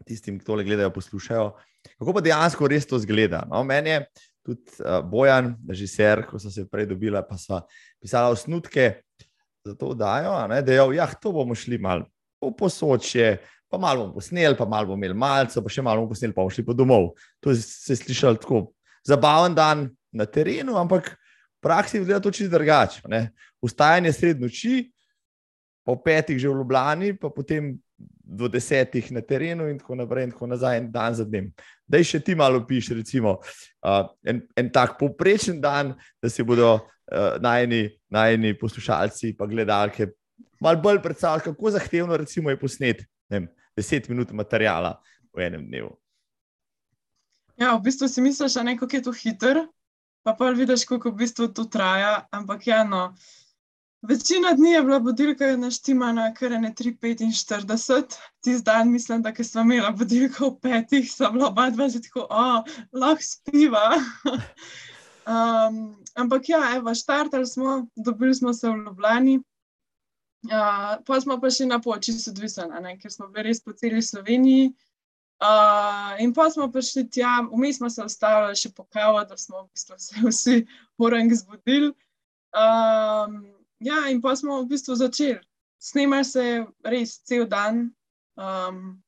tistim, ki tole gledajo, poslušajo, kako pa dejansko res to zgleda. No, meni je tudi uh, Bojan, režiser, ko so se prej dobila, pa so pisala osnutke za to dajo, da je ja, to bomo šli malo po posočje. Pa malo bomo posneli, pa malo bomo imeli malce, pa še malo bomo posneli, pa bomo šli po domov. To se je slišalo tako zabaven dan na terenu, ampak v praksi je to čisto drugače. Vstajanje sred noči, po petih že v Ljubljani, pa potem do desetih na terenu, in tako naprej, in tako nazaj, en dan za dnem. Da, še ti malo piš, recimo, uh, en, en tak povprečen dan, da si bodo uh, najni, najni poslušalci in gledalke malo bolj predstavljali, kako zahtevno recimo, je posnet vem, deset minut materijala v enem dnevu. Ja, v bistvu si misliš, da je to hiter, pa pa vidiš, kako v bistvu to traja. Ampak ja, no. Večina dni je bila budilka naštimana, kar je ne 3:45, tisti dan, mislim, da smo imeli budilko v petih, so bila oba dva že tako, oh, lahko spiva. um, ampak ja, evo, štartali smo, dobili smo se v Ljubljani. Uh, pa smo pa še na poči, so odvisni, ker smo bili res po celi Sloveniji. Uh, in pa smo prišli tja, vmes smo se ustavili še po kavu, da smo v bistvu se vsi orang zbudili. Um, ja, in pa smo v bistvu začeli. Snemali se je res cel dan. Um,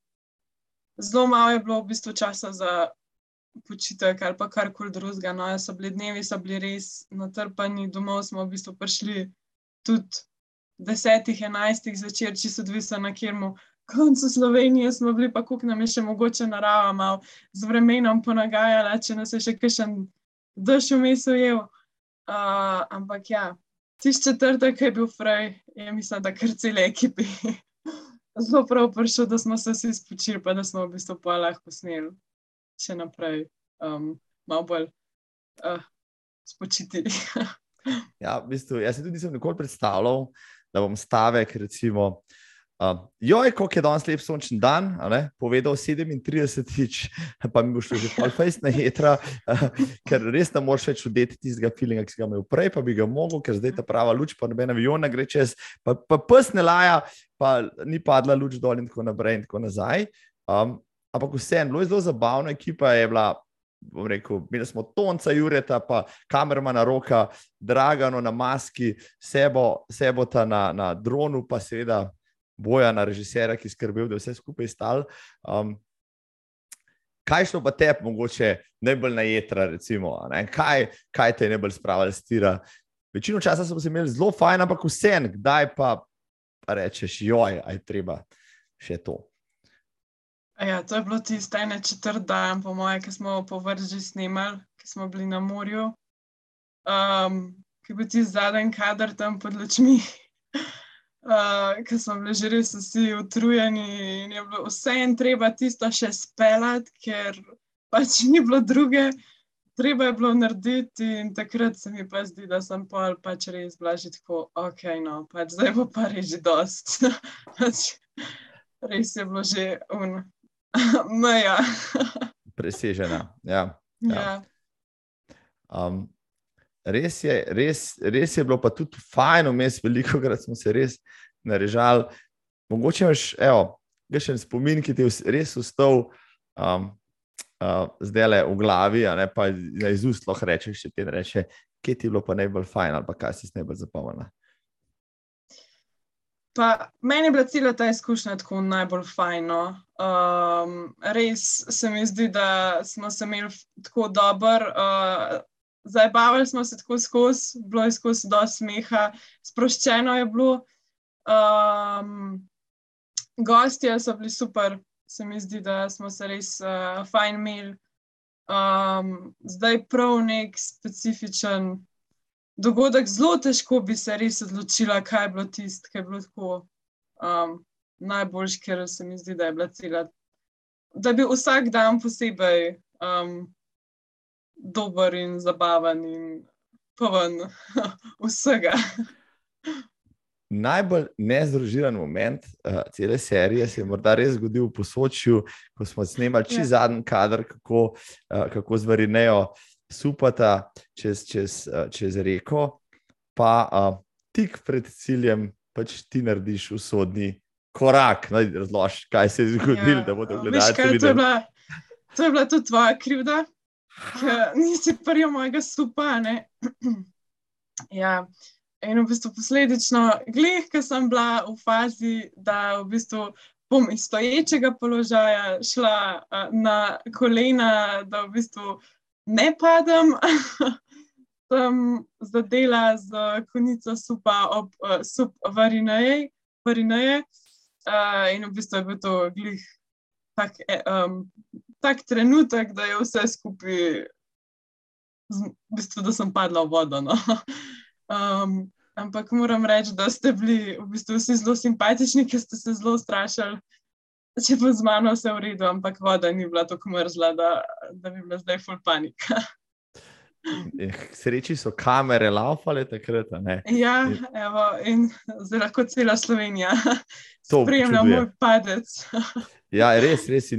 zelo malo je bilo v bistvu časa za počitek ali pa karkoli drugega. No, so bili dnevi, so bili res natrpani, domov smo v bistvu prišli tudi desetih, enajstih zvečer, če so odvisni na kjermu. Koncu Slovenije smo bili, pa kako nam je še mogoče narava, malo z vremenom ponagajala, če nas je še kakšen dež vmes ujel. Uh, ampak ja, tisti četrtek, je bil fraj, je mislim, da kar cel ekipi. Zelo prav prišel, da smo se vsi spočili, pa da smo v bistvu pa lahko sneli še naprej, um, malo bolj uh, spočiti. ja, v bistvu, jaz se tudi nisem nikoli predstavljal, da bom stavek, recimo, Uh, joj, kako je danes lep sončen dan, povedal 37, pa mi bo šlo že polfajs na jedra, uh, ker res ne moreš več odeti tistega feelinga, ki si ga imel prej, pa bi ga mogel, ker zdaj ta prava luč, pa noben avion gre čez, pa, pa pes ne laja, pa ni padla luč dol in tako naprej in tako nazaj. Um, ampak vseeno, zelo, zelo zabavna ekipa je bila. Bom rekel, mi smo Tonca, Jureta, pa kamermana roka, Dragano na maski, sebo, sebota na, na dronu, pa seveda boja na režiserja, ki skrbel, da je vse skupaj stal. Um, kaj šlo pa te, mogoče najbolj na jedra, recimo, kaj, kaj te je najbolj spravljalo z tira? Večino časa smo se imeli zelo fajn, ampak vse en, kdaj pa, pa rečeš, joj, aj treba še to. Ja, to je bilo tisto ene četrt dan, po moje, ki smo po vrži snimali, ki smo bili na morju. Um, ki je bil ti zadnji kader tam pod lučmi uh, ker smo bili že res vsi utrujeni in je bilo vse en treba tisto še speljati, ker pač ni bilo druge. Treba je bilo narediti, in takrat se mi pa zdi, da sem pol pač res blažil tako, ok, no, pač zdaj bo pa res že dost. pač res je bilo že un, meja. Presežena, ja. ja. ja. Um, res je, res, res je bilo pa tudi fajn, vmes veliko krat smo se res narežali. Mogoče imaš, evo, še en spomin, ki ti je res ustal. Um, Uh, zdaj le v glavi, a ne pa iz ust lahko rečeš, če ti reče, kje ti je bilo pa najbolj fajn ali pa kaj si najbolj zapomnila? Pa, meni je bila cela ta izkušnja tako najbolj fajna. Um, res se mi zdi, da smo se imeli tako dobro, uh, zabavali smo se tako skozi, bilo je skozi do smeha, sproščeno je bilo. Um, gostje so bili super, se mi zdi, da smo se res uh, fajn imeli. Um, zdaj prav nek specifičen dogodek, zelo težko bi se res odločila, kaj je bilo tisto, kaj je bilo tako um, najboljš, ker se mi zdi, da je bila cela. Da bi vsak dan posebej um, dober in zabaven in poven vsega. Najbolj nezdružiran moment uh, cele serije se je morda res zgodil v posočju, ko smo snemali čez ja. zadnji kader, kako, uh, kako zvarinejo uh, supata čez, čez, eh, čez reko, pa uh, tik pred ciljem pač ti narediš usodni korak. No, razloži, kaj se je zgodilo, ja, da bodo gledalci videli. To je bila tudi tvoja krivda, nisi prvi mojega supa. ja. In v bistvu posledično, glej, ker sem bila v fazi, da v bistvu bom iz stoječega položaja šla uh, na kolena, da v bistvu ne padem, sem zadela z konico supa ob uh, sup varineje. varineje. Uh, in v bistvu je bil to glih tak, um, tak trenutek, da je vse skupaj, v bistvu, da sem padla v vodo. No. Um, ampak moram reči, da ste bili v bistvu vsi zelo simpatični, ker ste se zelo strašili če bo z mano vse v redu, ampak voda ni bila tako mrzla, da, da bi bila zdaj full panika. Eh, sreči so kamere laufale takrat. Ja, evo, in zdaj lahko cela Slovenija spremlja moj padec. ja, res, res je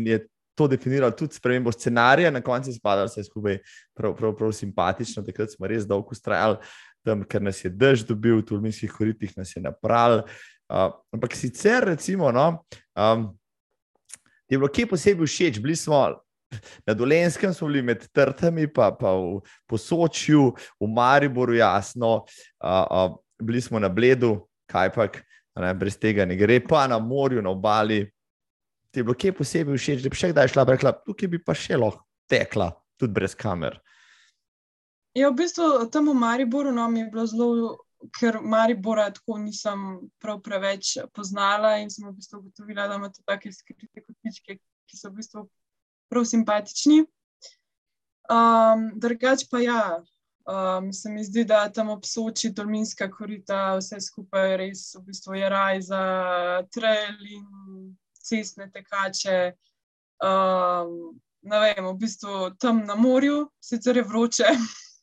to definiral tudi spremembo scenarija, na koncu spada vse skupaj prav, prav, prav simpatično. Takrat smo res dolgo ustrajali, tam, ker nas je dež dobil, v tulminskih koritih nas je napral. Uh, ampak sicer, recimo, no, um, je bilo kje posebej všeč. Bili smo na Dolenskem, smo bili med Trtami, pa, pa v Posočju, v Mariboru, jasno, a, a, bili smo na Bledu, kaj pa, ne, brez tega ne gre, pa na morju, na obali. Ti je bilo kje posebej všeč, da bi še kdaj šla, rekla, tukaj bi pa še lahko tekla, tudi brez kamer. Ja, v bistvu tam v Mariboru no, mi je bilo zelo ker Maribora tako nisem prav preveč poznala in sem v bistvu ugotovila, da ima to take skrite kotičke, ki so v bistvu prav simpatični. Um, drugač pa ja, um, se mi zdi, da tam obsoči Dolminska korita, vse skupaj res v bistvu je raj za trail in cestne tekače. Um, ne vem, v bistvu tam na morju, sicer je vroče,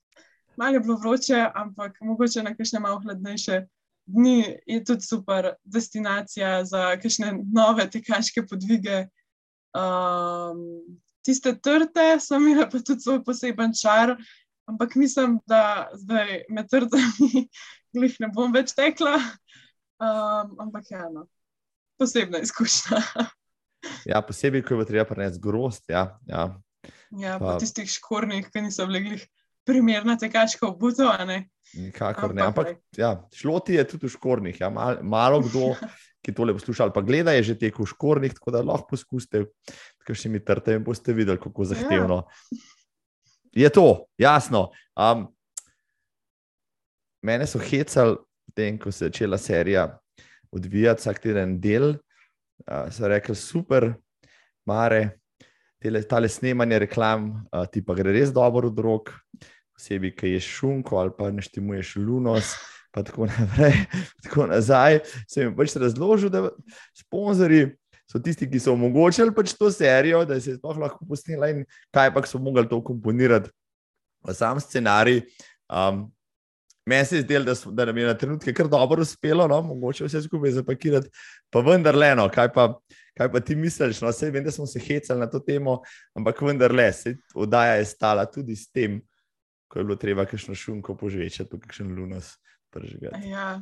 malo je bilo vroče, ampak mogoče na kakšne malo hladnejše dni je tudi super destinacija za kakšne nove tekaške podvige. Um, tiste trte so imele pa tudi svoj poseben čar, ampak mislim, da zdaj med trtami glih ne bom več tekla. Um, ampak ja, no, posebna izkušnja. ja, posebej, ko je treba prenesti grost. Ja, ja. ja pa, pa tistih škornih, ki niso bili glih primerna tekaška obutev. Nikakor ne. Ampak ja, šlo ti je tudi v škornih. Ja. Mal, malo kdo, ki tole posluša, pa gleda, je že tekel v škornih, tako da lahko poskusite, kaj še mi trte in boste videli, kako zahtevno. Ja. Je to, jasno. Um, mene so hecali, ko se je začela serija odvijati, vsak teden del. Uh, so rekli, super, mare, tele, tale snemanje reklam, uh, ti pa gre res dobro od rok posebej, ki je šunko ali pa neštimuješ lunos. Pa tako naprej, tako nazaj. Sem jim pač razložil, da sponzorji so tisti, ki so omogočili pač to serijo, da se je sploh lahko posnela in kaj pa so mogli to komponirati v sam scenarij. Um, Meni se je zdelo, da, da nam je na trenutke kar dobro uspelo, no, mogoče vse skupaj zapakirati, pa vendar le, no, kaj, pa, kaj pa ti misliš? No, vem, da smo se hecali na to temo, ampak vendar le, se oddaja je stala tudi s tem ko je bilo treba kakšno šunko požvečati, pa kakšen lunas prežigati. Ja.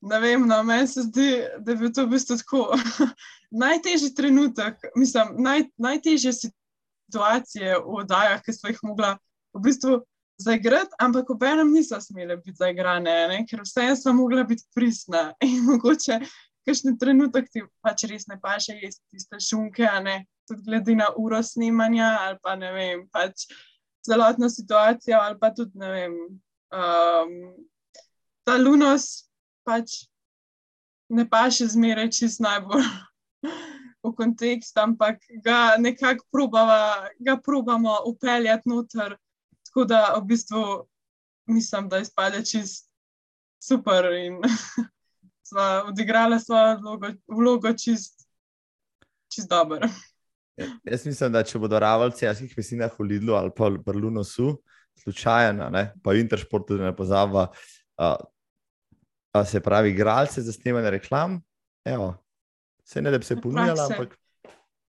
Ne vem, no, meni se zdi, da je bil to v bistvu tako najtežji trenutek, mislim, naj, najtežje situacije v oddajah, ki smo jih mogla v bistvu zaigrati, ampak obenem niso smele biti zaigrane, ne? ker vseeno so mogla biti pristna. In mogoče kakšen trenutek ti pač res ne paše jesti tiste šunke, ne tudi glede na uro snemanja ali pa ne vem, pač celotno situacijo ali pa tudi ne vem. Um, ta lunos pač ne paše zmeraj čist najbolj. V kontekst, ampak ga nekako probava, ga probamo upeljati noter, tako da v bistvu mislim, da izpade čist super in smo odigrali svojo vlogo, vlogo čist, čist dobro. Ja, jaz mislim, da če bodo ravalci jasnih vesinah v Lidlu ali pa v Berlinu su, slučajno, pa v Intersportu tudi ne pozava, uh, se pravi, igralce za snemanje reklam, evo, se ne da bi se ponujala, ampak.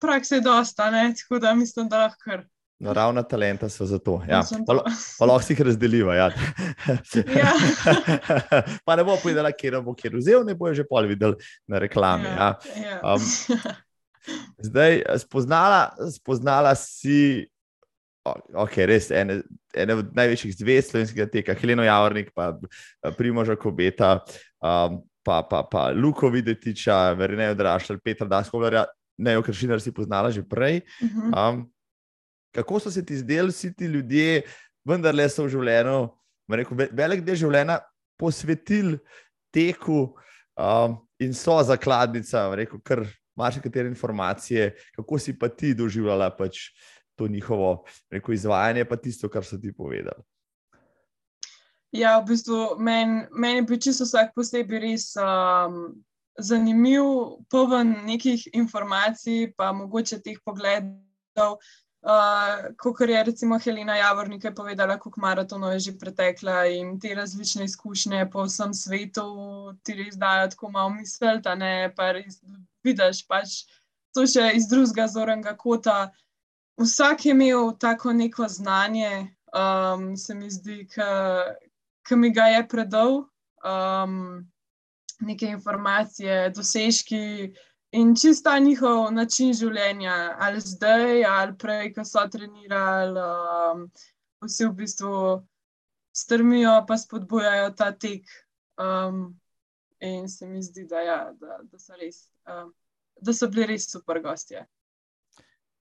Prakse je dosta, ne? tako da mislim, da lahko kar. Naravna talenta so za to. Ja. Pa, pa lahko si jih razdeliva. Ja. ja. pa ne bo povedala, kje bo kjer vzel, ne bo že pol videl na reklami. Ja. Ja. Um, zdaj, spoznala, spoznala si, ok, res ene, ene od največjih zvest slovenskega teka, Heleno Javornik, pa Primoža Kobeta, um, pa, pa, pa Luko Videtiča, Verenejo Drašelj, Petra Daskovljarja, ne, okršinar si poznala že prej. Um, kako so se ti zdeli vsi ti ljudje, vendar le so v življenju, rekel, velik del življenja posvetili teku um, in so zakladnica, rekel, kar imaš nekatere informacije, kako si pa ti doživljala pač to njihovo rekel, izvajanje, pa tisto, kar so ti povedali. Ja, v bistvu meni men je bil čisto vsak posebej res um, zanimiv, poln nekih informacij, pa mogoče teh pogledov, Uh, kot je recimo Helena Javornik povedala, koliko maratonov je že pretekla in te različne izkušnje po vsem svetu ti res dajo tako malo misel, da ne pa res vidiš pač to še iz drugega zornega kota. Vsak je imel tako neko znanje, um, se mi zdi, ki mi ga je predal, um, neke informacije, dosežki. In čista njihov način življenja, ali zdaj, ali prej, ko so trenirali, um, vsi v bistvu strmijo, pa spodbujajo ta tek. Um, in se mi zdi, da, ja, da, da, so, res, um, da so bili res super gostje.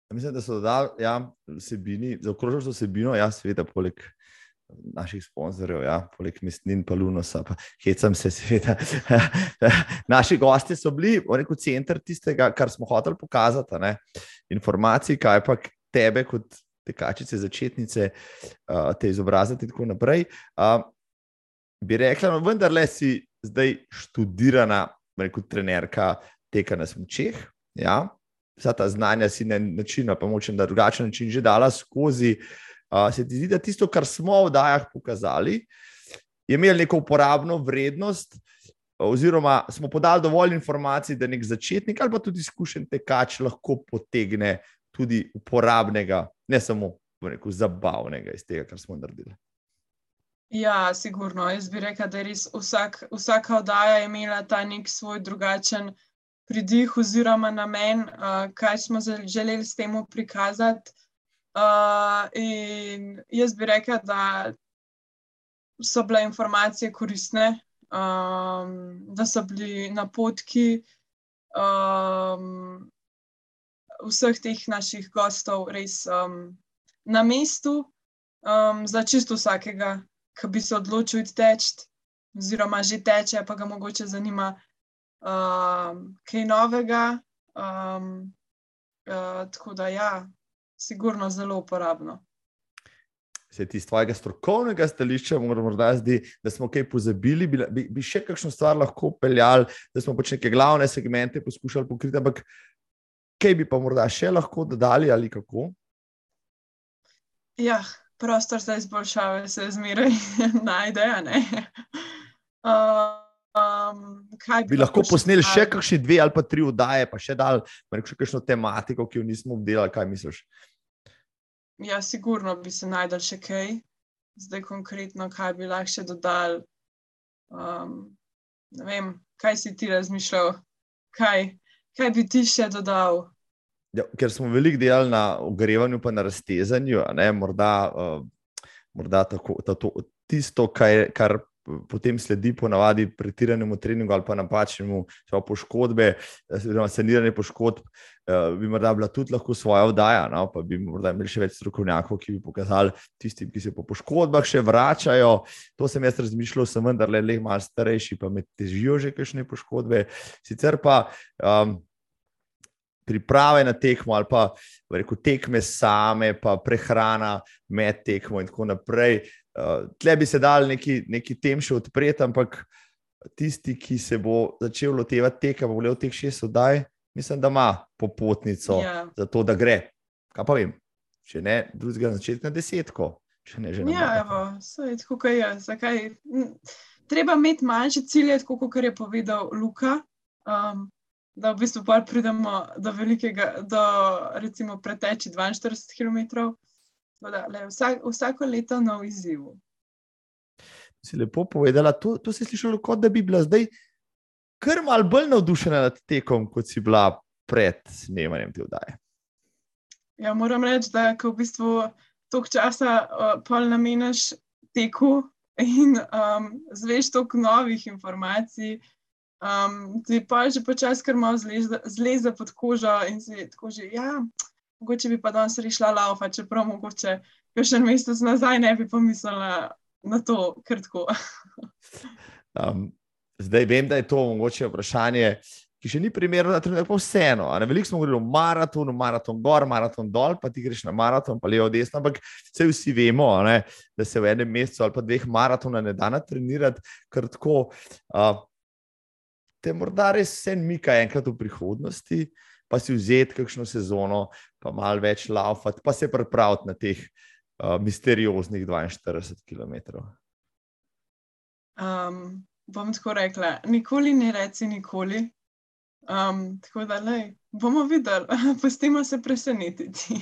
Mislim, da so dodali ja, vsebini, zaokrožili so vsebino, ja, seveda, poleg naših sponzorjev, ja, poleg mestnin, pa Lunosa, pa hecam se, seveda. Naši gosti so bili, rekel, center tistega, kar smo hoteli pokazati, ne? informacij, kaj pa tebe, kot tekačice, začetnice, te izobraziti in tako naprej. Bi rekla, no, vendar le si zdaj študirana, rekel, trenerka teka na smočeh. Ja? Vsa ta znanja si na način, pa močem, da drugačen način že dala skozi. Uh, se ti zdi, da tisto, kar smo v dajah pokazali, je imelo neko uporabno vrednost, oziroma smo podali dovolj informacij, da nek začetnik ali pa tudi izkušen tekač lahko potegne tudi uporabnega, ne samo rekel, zabavnega iz tega, kar smo naredili. Ja, sigurno. Jaz bi rekel, da je res vsak, vsaka oddaja imela ta nek svoj drugačen pridih oziroma namen, uh, kaj smo želeli s tem prikazati. Uh, in jaz bi rekel, da so bile informacije koristne, um, da so bili napotki um, vseh teh naših gostov res um, na mestu, um, za čisto vsakega, ki bi se odločil teči, oziroma že teče, pa ga mogoče zanima um, kaj novega. Um, uh, tako da ja sigurno zelo uporabno. Se ti iz tvojega strokovnega stališča morda zdi, da smo kaj pozabili, bi, bi, bi še kakšno stvar lahko peljali, da smo pač neke glavne segmente poskušali pokriti, ampak kaj bi pa morda še lahko dodali ali kako? Ja, prostor za izboljšave se zmeraj najde. Uh, um, bi, bi lahko posneli še kakšne dve ali pa tri oddaje, pa še dal, še kakšno tematiko, ki jo nismo obdelali, kaj misliš? Ja, sigurno bi se najdel še kaj, zdaj konkretno, kaj bi lahko še dodal. Um, ne vem, kaj si ti razmišljal, kaj, kaj bi ti še dodal. Ja, ker smo veliko delali na ogrevanju, pa na raztezanju, ne, morda uh, morda tako, tato, tisto, kar, kar potem sledi po navadi pretiranemu treningu ali pa napačnemu poškodbe, oziroma saniranje poškodb, eh, bi morda bila tudi lahko svoja vdaja, no? pa bi morda imeli še več strokovnjakov, ki bi pokazali tistim, ki se po poškodbah še vračajo. To sem jaz razmišljal, sem vendar le le malo starejši, pa me težijo že kakšne poškodbe. Sicer pa. Um, Priprave na tekmo, ali pa rekel, tekme same, pa prehrana med tekmo, in tako naprej. Uh, tle bi se dal neki, neki tem še odpreti, ampak tisti, ki se bo začel lotevati teka, bo gledal teh šest oddaj, mislim, da ima popotnico. Ja. za to, da gre. Kaj pa vem, če ne, drugega začetka na desetko. Ja, evo, je tako, kot je. Zakaj? Treba imeti manjše cilje, kot je povedal Luka. Um, da v bistvu pridemo do velikega, do recimo preteči 42 km. Da, le, vsak, vsako leto nov izziv. Si lepo povedala, to, to si slišala, kot da bi bila zdaj kar mal bolj navdušena nad tekom, kot si bila pred snemanjem te vdaje. Ja, moram reči, da ko v bistvu toliko časa uh, pol nameniš teku in um, zveš toliko novih informacij, um, ti pa že počasi kar malo zleze, zleze pod kožo in si tako že, ja, mogoče bi pa danes rešila lava, čeprav mogoče še en mesec nazaj ne bi pomislila na to, ker tako. um, zdaj vem, da je to mogoče vprašanje. Ki še ni primerno, da je to vseeno. Veliko smo govorili o maratonu, maraton gor, maraton dol, pa ti greš na maraton, pa levo, desno. Ampak vsi vemo, ne, da se v enem mesecu ali pa dveh maratona ne da natrenirati, ker tako uh, te morda res vse mika enkrat v prihodnosti. Uh, pa si vzeti kakšno sezono, pa malo več laufati, pa se pripraviti na teh uh, misterioznih 42 km. Um, bom tako rekla, nikoli ne reci nikoli. Um, tako da, lej, bomo videli, pustimo se presenetiti.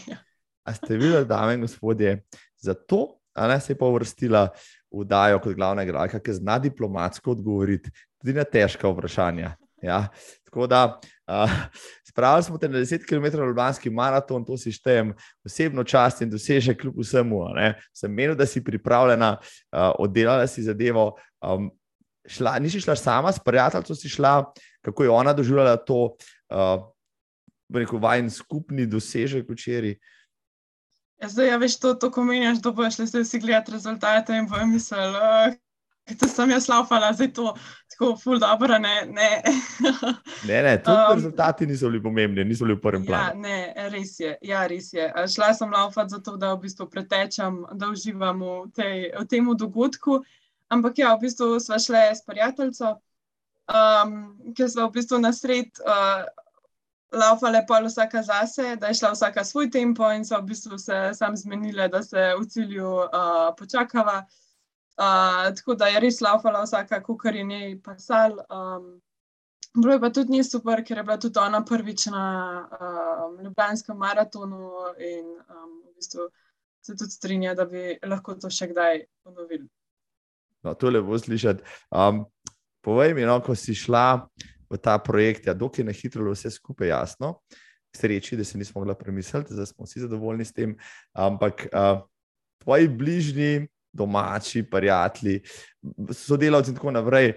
A ste videli, dame in gospodje, zato ne, se je pa uvrstila v Dajo kot glavna igralka, ki zna diplomatsko odgovoriti tudi na težka vprašanja. Ja, tako da, uh, spravili smo te na 10 km Ljubljanski maraton, to si štejem osebno čast in dosežek kljub vsemu. Sem menil, da si pripravljena, uh, oddelala si zadevo. Um, šla, nisi šla sama, s prijateljem si šla, kako je ona doživljala to, uh, rekel, vajen skupni dosežek včeraj. Ja, zdaj, ja, veš, to, to ko meniš, da boš šli vsi gledati rezultate in bojo mislili. Uh, To sem jaz laufala, zdaj to tako ful dobro. Ne, ne. ne, ne tudi um, rezultati niso bili pomembni, niso bili v prvem ja, planu. Ne, res je, ja, res je. Šla sem laufati zato, da v bistvu pretečem, da uživam v, tej, v tem dogodku. Ampak ja, v bistvu smo šli s prijateljico, um, ki smo v bistvu na sred. Uh, Laufale pa vsaka zase, da je šla vsaka svoj tempo, in so v bistvu se sam zmenile, da se v cilju uh, počakava tako da je res laufala vsaka, kar je njej pasal. Um, bilo je pa tudi njej super, ker je bila tudi ona prvič na um, Ljubljanskem maratonu in um, v bistvu se tudi strinja, da bi lahko to še kdaj ponovili. No, to je lepo slišati. Um, povej mi, no, ko si šla v ta projekt, ja, dokaj na hitro je vse skupaj jasno. Sreči, da se nismo mogli premisliti, da smo vsi zadovoljni s tem. Ampak uh, tvoji bližnji, domači, prijatelji, sodelavci in tako naprej.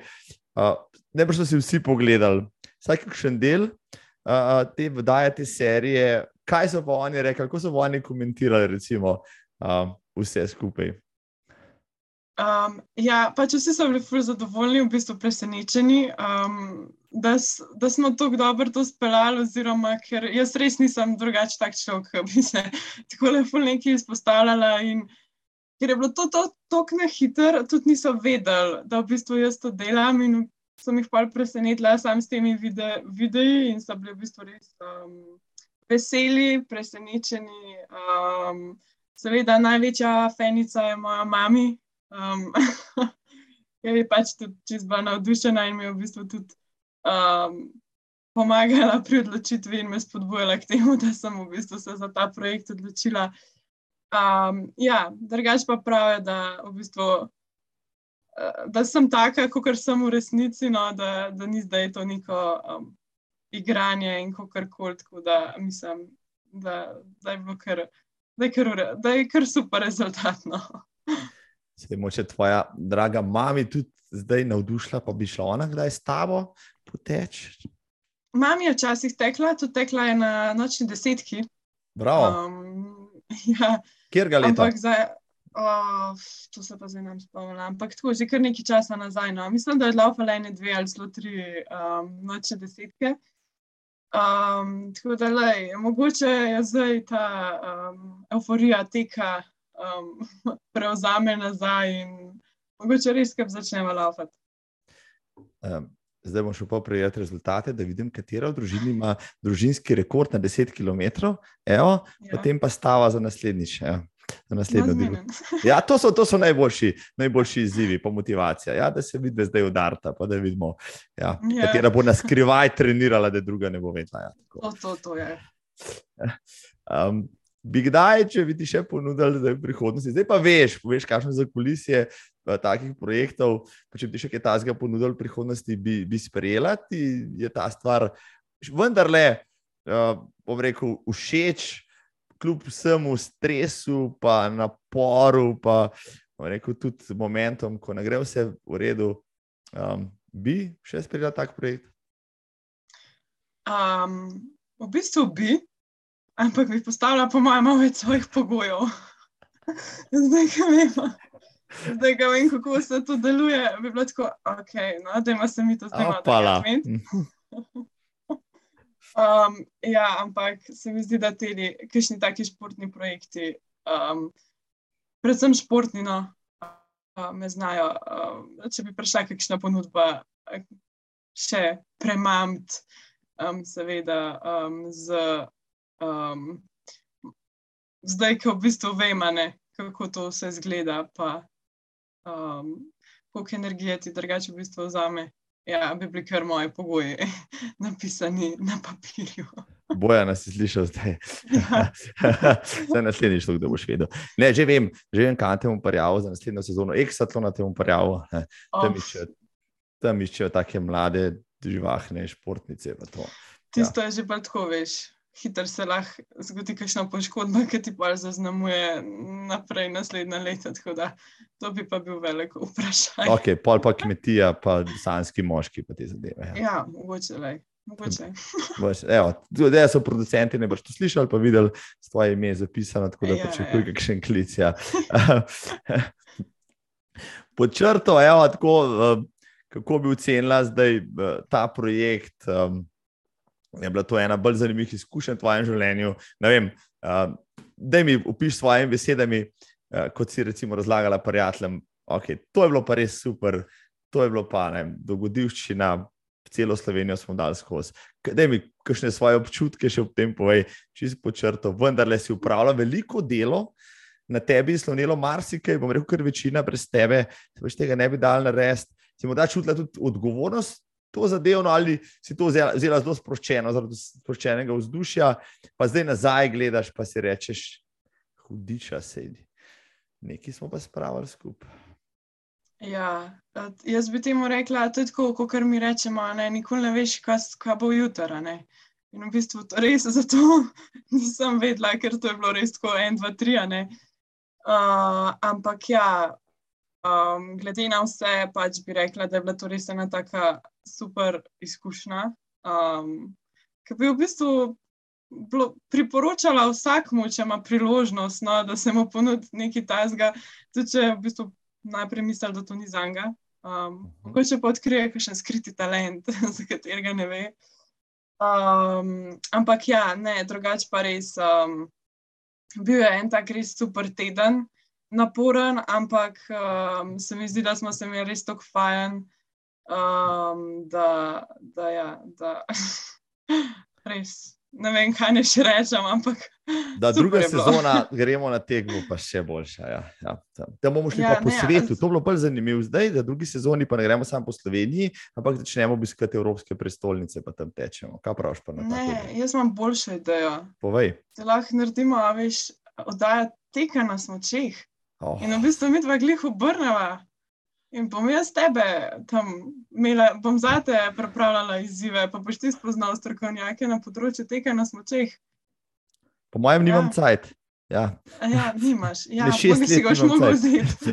Uh, ne so si vsi pogledali, vsak kakšen del uh, te vdaje, te serije, kaj so pa oni rekli, kako so oni komentirali, recimo, uh, vse skupaj. Um, ja, pač vsi so bili fully zadovoljni, v bistvu presenečeni, um, da, da smo tako dobro to speljali, oziroma ker jaz res nisem drugačen tak človek, ki bi se tako lepo nekaj izpostavljala. In, ker je bilo to tako na hitro, tudi niso vedeli, da v bistvu jaz to delam. In sem jih pa presenetila sam s temi vide, videi in so bili v bistvu res um, veseli, presenečeni. Um, seveda, največja fenica je moja mama, um, ki je pač tudi čez bila navdušena in mi je v bistvu tudi. Um, Pomagala pri odločitvi in me spodbujala k temu, da sem v bistvu se za ta projekt odločila. Um, ja, drugač pa pravijo, da, v bistvu, uh, da sem taka, kot sem v resnici, no, da, da ni zdaj to neko um, igranje in kar koli. Tako da mislim, da, da, je kar, da, je kar, da je kar super rezultat. No. Se je moče tvoja draga mami tudi zdaj navdušila, pa bi šla ona kdaj s tabo poteč? Mami je včasih tekla, tudi tekla je na nočni desetki. Bravo. Um, ja, Kjer ga leta? ampak zdaj, oh, to se pa zdaj ne spomnim. Ampak tako že kar nekaj časa nazaj. No. Mislim, da je laufala ene dve ali celo tri um, nočne desetke. Um, tako da, lej, mogoče je zdaj ta um, euforija teka um, prevzame nazaj in mogoče res, ki začnemo laufati. Um, zdaj bom šel pa prejeti rezultate, da vidim, katera v družini ima družinski rekord na 10 km, evo, Ja. potem pa stava za naslednjič. Evo. Za naslednjo dirko. Ja, to so, to so najboljši, najboljši izzivi, pa motivacija. Ja, da se vidi zdaj udarta, pa da vidimo, ja, Ja. katera bo na skrivaj trenirala, da druga ne bo vedela. Ja, tako. To, to, to je. um, bi kdaj, če bi ti še ponudili, da je v prihodnosti, zdaj pa veš, veš kakšno za kulisje uh, takih projektov. Pa če bi ti še kaj takega ponudili v prihodnosti, bi, bi sprejela, ti je ta stvar vendarle, uh, bom rekel, všeč. Kljub vsemu stresu, pa naporu, pa rekel, tudi momentom, ko ne gre vse v redu, um, bi še sprejela tak projekt. Um, v bistvu bi, ampak bi postavila, po mojem, malo več svojih pogojev. Zdaj, ko vem, zdaj, ko vem, kako se to deluje, bi bilo tako, ok, no, da ima se mi to zdaj malo imeti. Um, ja, ampak se mi zdi, da ti kakšni taki športni projekti, um, predvsem športni, no, uh, me znajo. Um, če bi prišla kakšna ponudba, eh, še premamti, um, seveda, um, z, um, zdaj, ko v bistvu vemo, kako to vse zgleda, pa um, koliko energije ti drugače v bistvu vzame. Ja, bi bili kar moji pogoji, napisani na papirju. Boja nas je slišal zdaj. Ja. Zdaj naslednjič, da boš vedel. Ne, že vem, že vem, kam te bom parjal za naslednjo sezono. Exatlona te bom parjal. Tam Oh, iščejo, tam iščejo take mlade, živahne športnice. pa to. tisto je že bolj tako, veš. Hitro se lahko zgodi kakšna poškodba, ki ti pa zaznamuje naprej naslednja leta. Tako da to bi pa bil velik vprašaj. Ok, pol pa kmetija, pa sanski moški, pa te zadeve. Ja. Ja, mogoče le. Tudi jaz so producenti, ne boš to slišali, pa videli, s tvoje ime je zapisano, tako da Ja, pričakuj ja. kakšen klic. Ja. Pod črto, evo, tako, eh, kako bi ocenila zdaj eh, ta projekt? um, Je bila to ena bolj zanimivih izkušenj v tvojem življenju? Ne vem, uh, da mi opiš s svojimi besedami, uh, kot si recimo razlagala prijateljem. Okay, to je bilo pa res super, to je bilo pa ne, dogodivščina, celo Slovenijo smo dali skozi. Da mi kakšne svoje občutke še ob tem povej, čisto po črto. Vendarle si upravljal veliko delo, na tebi je slonilo marsikaj, bom rekel, ker večina brez tebe, se več tega ne bi dal narediti. Si morda čutila tudi odgovornost to zadevno, ali si to vzela, zelo sproščeno, zaradi sproščenega vzdušja, pa zdaj nazaj gledaš, pa si rečeš, hudiča sedi. Nekaj smo pa spravili skupaj. Ja, jaz bi temu rekla, tudi tako, kot mi rečemo, ne, nikoli ne veš, kaj, kaj bo jutri. a ne. In v bistvu to res zato nisem vedela, ker to je bilo res tako en, dva, tri. Uh, ampak ja, um, glede na vse, pač bi rekla, da je bila to res ena taka super izkušnja. Um, ki bi v bistvu bilo, priporočala vsakmu, če ima priložnost, no, da se mu ponudi nekaj tajzga, tudi če v bistvu najprej misli, da to ni za njega. Um, mogoče pa odkrije kakšen skriti talent, za katerega ne ve. Um, ampak ja, ne, drugače pa res. Um, bil je en tak res super teden, naporen, ampak um, se mi zdi, da smo se imeli res tako fajn, um, da, da, ja, da res ne vem, kaj ne še rečem, ampak. Da druga je bilo. sezona gremo na tekmo, pa še boljša. Ja, ja. tam. Tam bomo šli Ja, po ne, svetu. To bo bolj zanimivo zdaj, da drugi sezoni pa ne gremo samo po Sloveniji, ampak začnemo obiskati evropske prestolnice, pa tam tečemo. Kaj praviš pa na to? Ne, jaz imam boljšo idejo. Povej. Da lahko naredimo, a veš, oddaja teka na smočeh. Oh. In v bistvu mi dva glih obrneva. In bom jaz tebe tam imela, bom za te pripravljala izzive, pa boš ti spoznal strokovnjake na področju teka na smočeh. Po mojem, nimam Ja. cajt. Ja. Ja, nimaš. Ja, šest mogoče si let ga nimam mogel vzeti.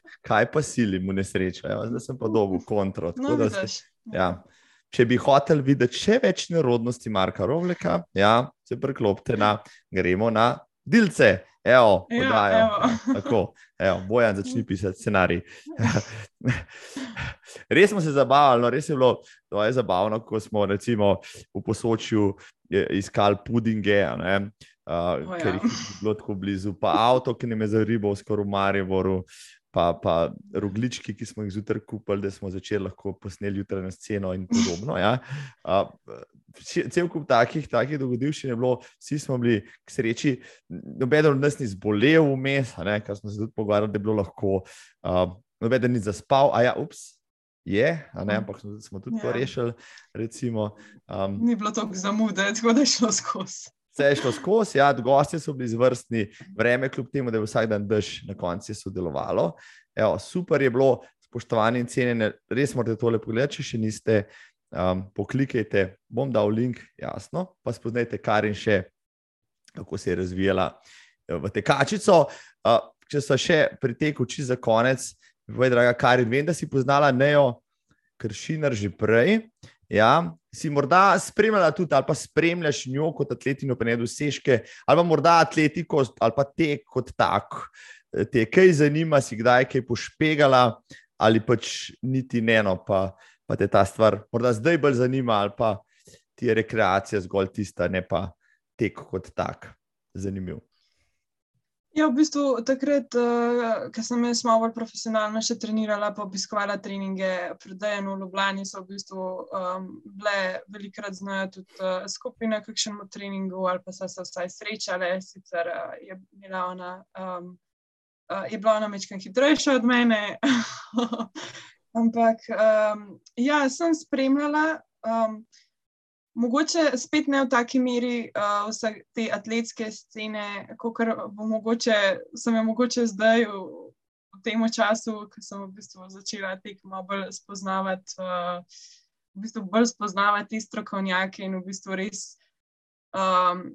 Kaj pa sili mu nesrečo? Evo, zdaj sem pa dobil kontro. No, se-. Ja. Če bi hotel videti še več nerodnosti Marka Rovleka, ja, se preklopite na, gremo na dilce. Evo, Ja, podajo. evo. Tako, evo, Bojan začni pisati scenarij. Res smo se zabavali, no, res je bilo to je zabavno, ko smo recimo v posočju iskali pudinge, ne, uh, O, ja. ker jih ni bilo tako blizu, pa avto, ki nam je za ribo skoraj v Mariboru. Pa, pa roglički, ki smo jih zjutraj kupili, da smo začeli lahko posneli jutranjo sceno, in podobno. Ja. Ce- cel kup takih, takih dogodivščin je bilo, vsi smo bili k sreči, noben od nas ni zbolel vmes, a kar smo se tudi pogovarjali, da je bilo lahko, uh, noben ni zaspal, a ja, ups, je, a ne, ampak smo, smo tudi to Ja. rešili. Recimo, um, Ni bilo toliko zamude, tako da je šlo skozi. Vse je šlo skozi, ja, gosti so bili izvrstni, vreme, kljub temu, da je vsak dan dež, na koncu je sodelovalo. Evo, super je bilo, spoštovani in cenjeni, res morate tole pogledati, če še niste. Um, poklikajte, bom dal link, jasno, pa spoznajte, kar in še, kako se je razvijala eh, v tekačico. Uh, če so še pri teku či za konec, povej, draga Karin, vem, da si poznala Nejo Kršinar že prej. Ja, si morda spremljala tudi, ali pa spremljaš njo kot atletino, pa ne dosežke, ali pa morda atletiko, ali pa tek kot tak. Eh, Te kaj zanima, si kdaj kaj pošpegala, ali pač niti ne, no, pa, pa te ta stvar morda zdaj bolj zanima, ali pa ti je rekreacija zgolj tista, ne pa tek kot tak. Zanimiv. Ja, v bistvu takrat, uh, ko sem jaz malo bolj profesionalno še trenirala, pa obiskovala treninge pred Dejano v Ljubljani, so v bistvu um, bile velikrat znajo tudi uh, skupaj na kakšnem treningu, ali pa so se vsaj srečale, sicer uh, je bila ona. Um, Uh, je bila ona mečkam hitrejša od mene, ampak um, ja, sem spremljala. Um, Mogoče spet ne v taki meri uh, vse te atletske scene, kot mogoče, sem jo mogoče zdaj v, v tem času, ko sem v bistvu začela tekmo bolj spoznavati, uh, v bistvu bolj spoznavati strokovnjake in v bistvu res um,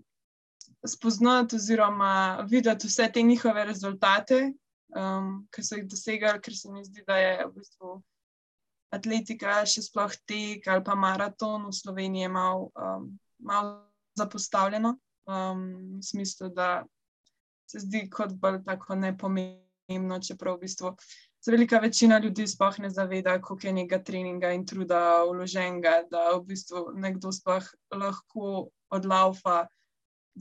spoznati oziroma videti vse te njihove rezultate, um, ki so jih dosegali, ker se mi zdi, da je v bistvu atletika, še sploh tek ali pa maraton v Sloveniji, malo um, mal zapostavljeno. Um, v smislu, da se zdi kot bolj tako nepomembno, čeprav v bistvu se velika večina ljudi sploh ne zaveda, koliko je nekega treninga in truda vloženega, da v bistvu nekdo sploh lahko odlaufa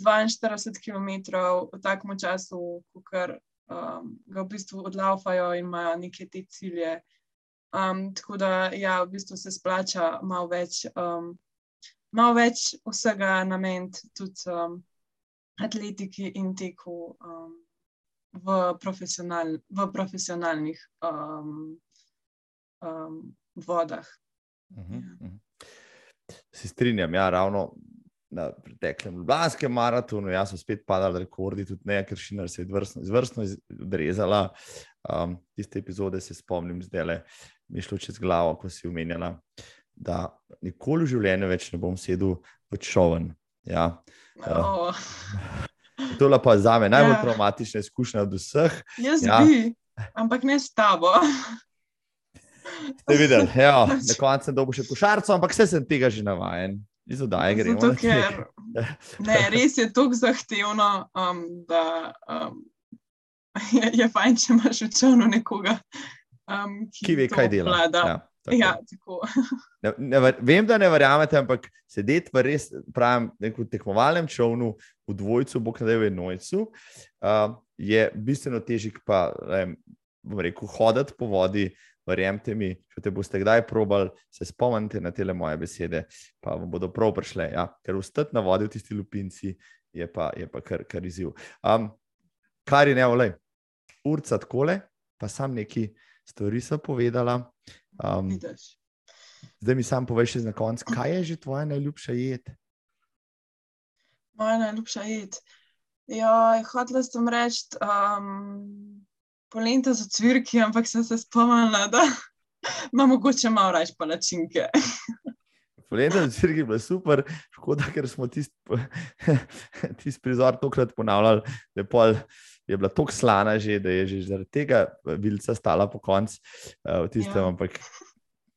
42 km v takem času, kot um, ga v bistvu odlaufajo in imajo neke te cilje. Um, tako da, ja, v bistvu se splača malo več, um, malo več vsega nameniti tudi um, atletiki in teku um, v, profesional, v profesionalnih um, um, vodah. Uh -huh. Se strinjam, ja, ravno na preteklem Ljubljanskem maratonu, jaz so spet padali rekordi, tudi ne, ker Šinar se je izvrstno, izvrstno odrezala. Um, tiste epizode se spomnim, zdaj le mi je šlo čez glavo, ko si umenjala, da nikoli v življenju več ne bom sedel v čovn. Ja. Oh, To je pa za me najbolj Ja. traumatična izkušnja od vseh. jaz Ja. bi, ampak ne s tabo. Ste videli, ja, na koncu sem dobil še košarco, ampak vse sem tega že navajen. Iz oddaje gremo. Zato, ker ne, res je tako zahtevno, um, da um, je, je fajn, če imaš v čovnu nekoga, um, ki, ki ve, kaj dela. obvlada. Ja, tako. Ja, tako. Ne, ne, vem, da ne verjamete, ampak sedeti v res pravem nekem tekmovalnem čovnu, v dvojcu, bog ne da v enojcu, uh, je bistveno težje, pa ne vem, bom rekel, hoditi po vodi. Verjemite mi, če te boste kdaj probali, se spomnite na te moje besede, pa vam bodo prav prišle. Ja? Ker ustati na vodi v tisti lupinci je pa, je pa kar, kar izziv. Um, kar je ne, olej, urca takole, pa sam neki stvari sem povedala. Um, Vidiš. Zdaj mi sam poveš še na koncu, kaj je že tvoja najljubša jed? Moja najljubša jed. Ja, hotela sem reči um, polenta z ocvirki, ampak sem se spomnila, da ima mogoče malo raje palačinke. Poletje v Cirki je bilo super, škoda, ker smo tisti tist prizor tokrat ponavljali, da je, pol, je bila tako slana, že, da je že zaradi tega vilca stala po koncu uh, v tistem. Ja. Ampak,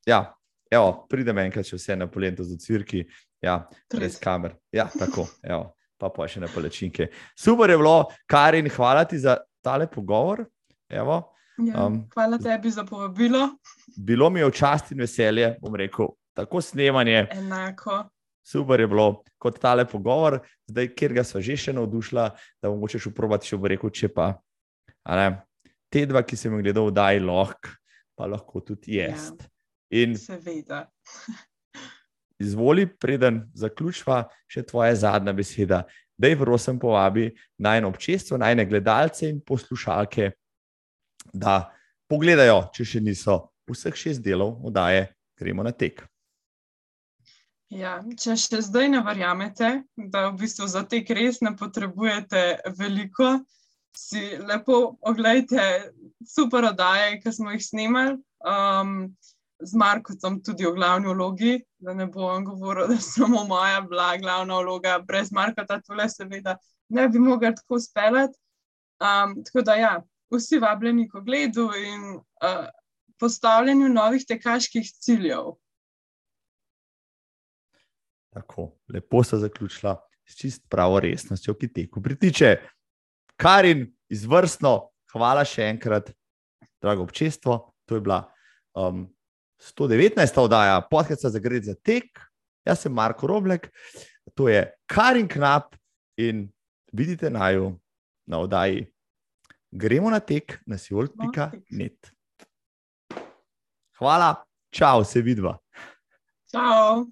ja, evo, pridem enkrat, če vse na poletje v Cirki, ja, brez kamer. Ja, tako, evo, pa pa še na palečinke. Super je bilo, Karin, hvala ti za tale pogovor. Evo, ja, um, hvala tebi za povabilo. Bilo mi je v čast in veselje, bom rekel, tako snemanje. Enako. Super je bilo kot tale pogovor, zdaj, ker ga smo že še navdušili, da bomo še uporabiti, če bo rekel, če pa. Te dva, ki sem jih gledal, da je lahko, pa lahko tudi jaz. Ja, Seveda. izvoli, preden zaključiva, še tvoja zadnja beseda. Da je prosim povabi naj na občestvo, naj na gledalce in poslušalke, da pogledajo, če še niso vseh šest delov oddaje, gremo na tek. Ja, če še zdaj ne verjamete, da v bistvu za tek res ne potrebujete veliko, si lepo ogledajte super oddaje, ki smo jih snimali. Um, z Markom tudi v glavni vlogi, da ne bom govoril, da samo moja bila glavna vloga, brez Marka, ta tole, seveda, ne bi mogel tako speljati. Um, tako da, ja, vsi vabljeni k ogledu in uh, postavljanju novih tekaških ciljev. Tako, lepo se zaključila s čist pravo resnostjo, ki teku pritiče. Karin, izvrstno, hvala še enkrat, drago občestvo. To je bila um, 119. oddaja podcasta za gre za tek. Jaz sem Marko Roblek, to je Karin Knap in vidite naju na oddaji. Gremo na tek na sivolt.net. Hvala, čau, se vidva. Ciao.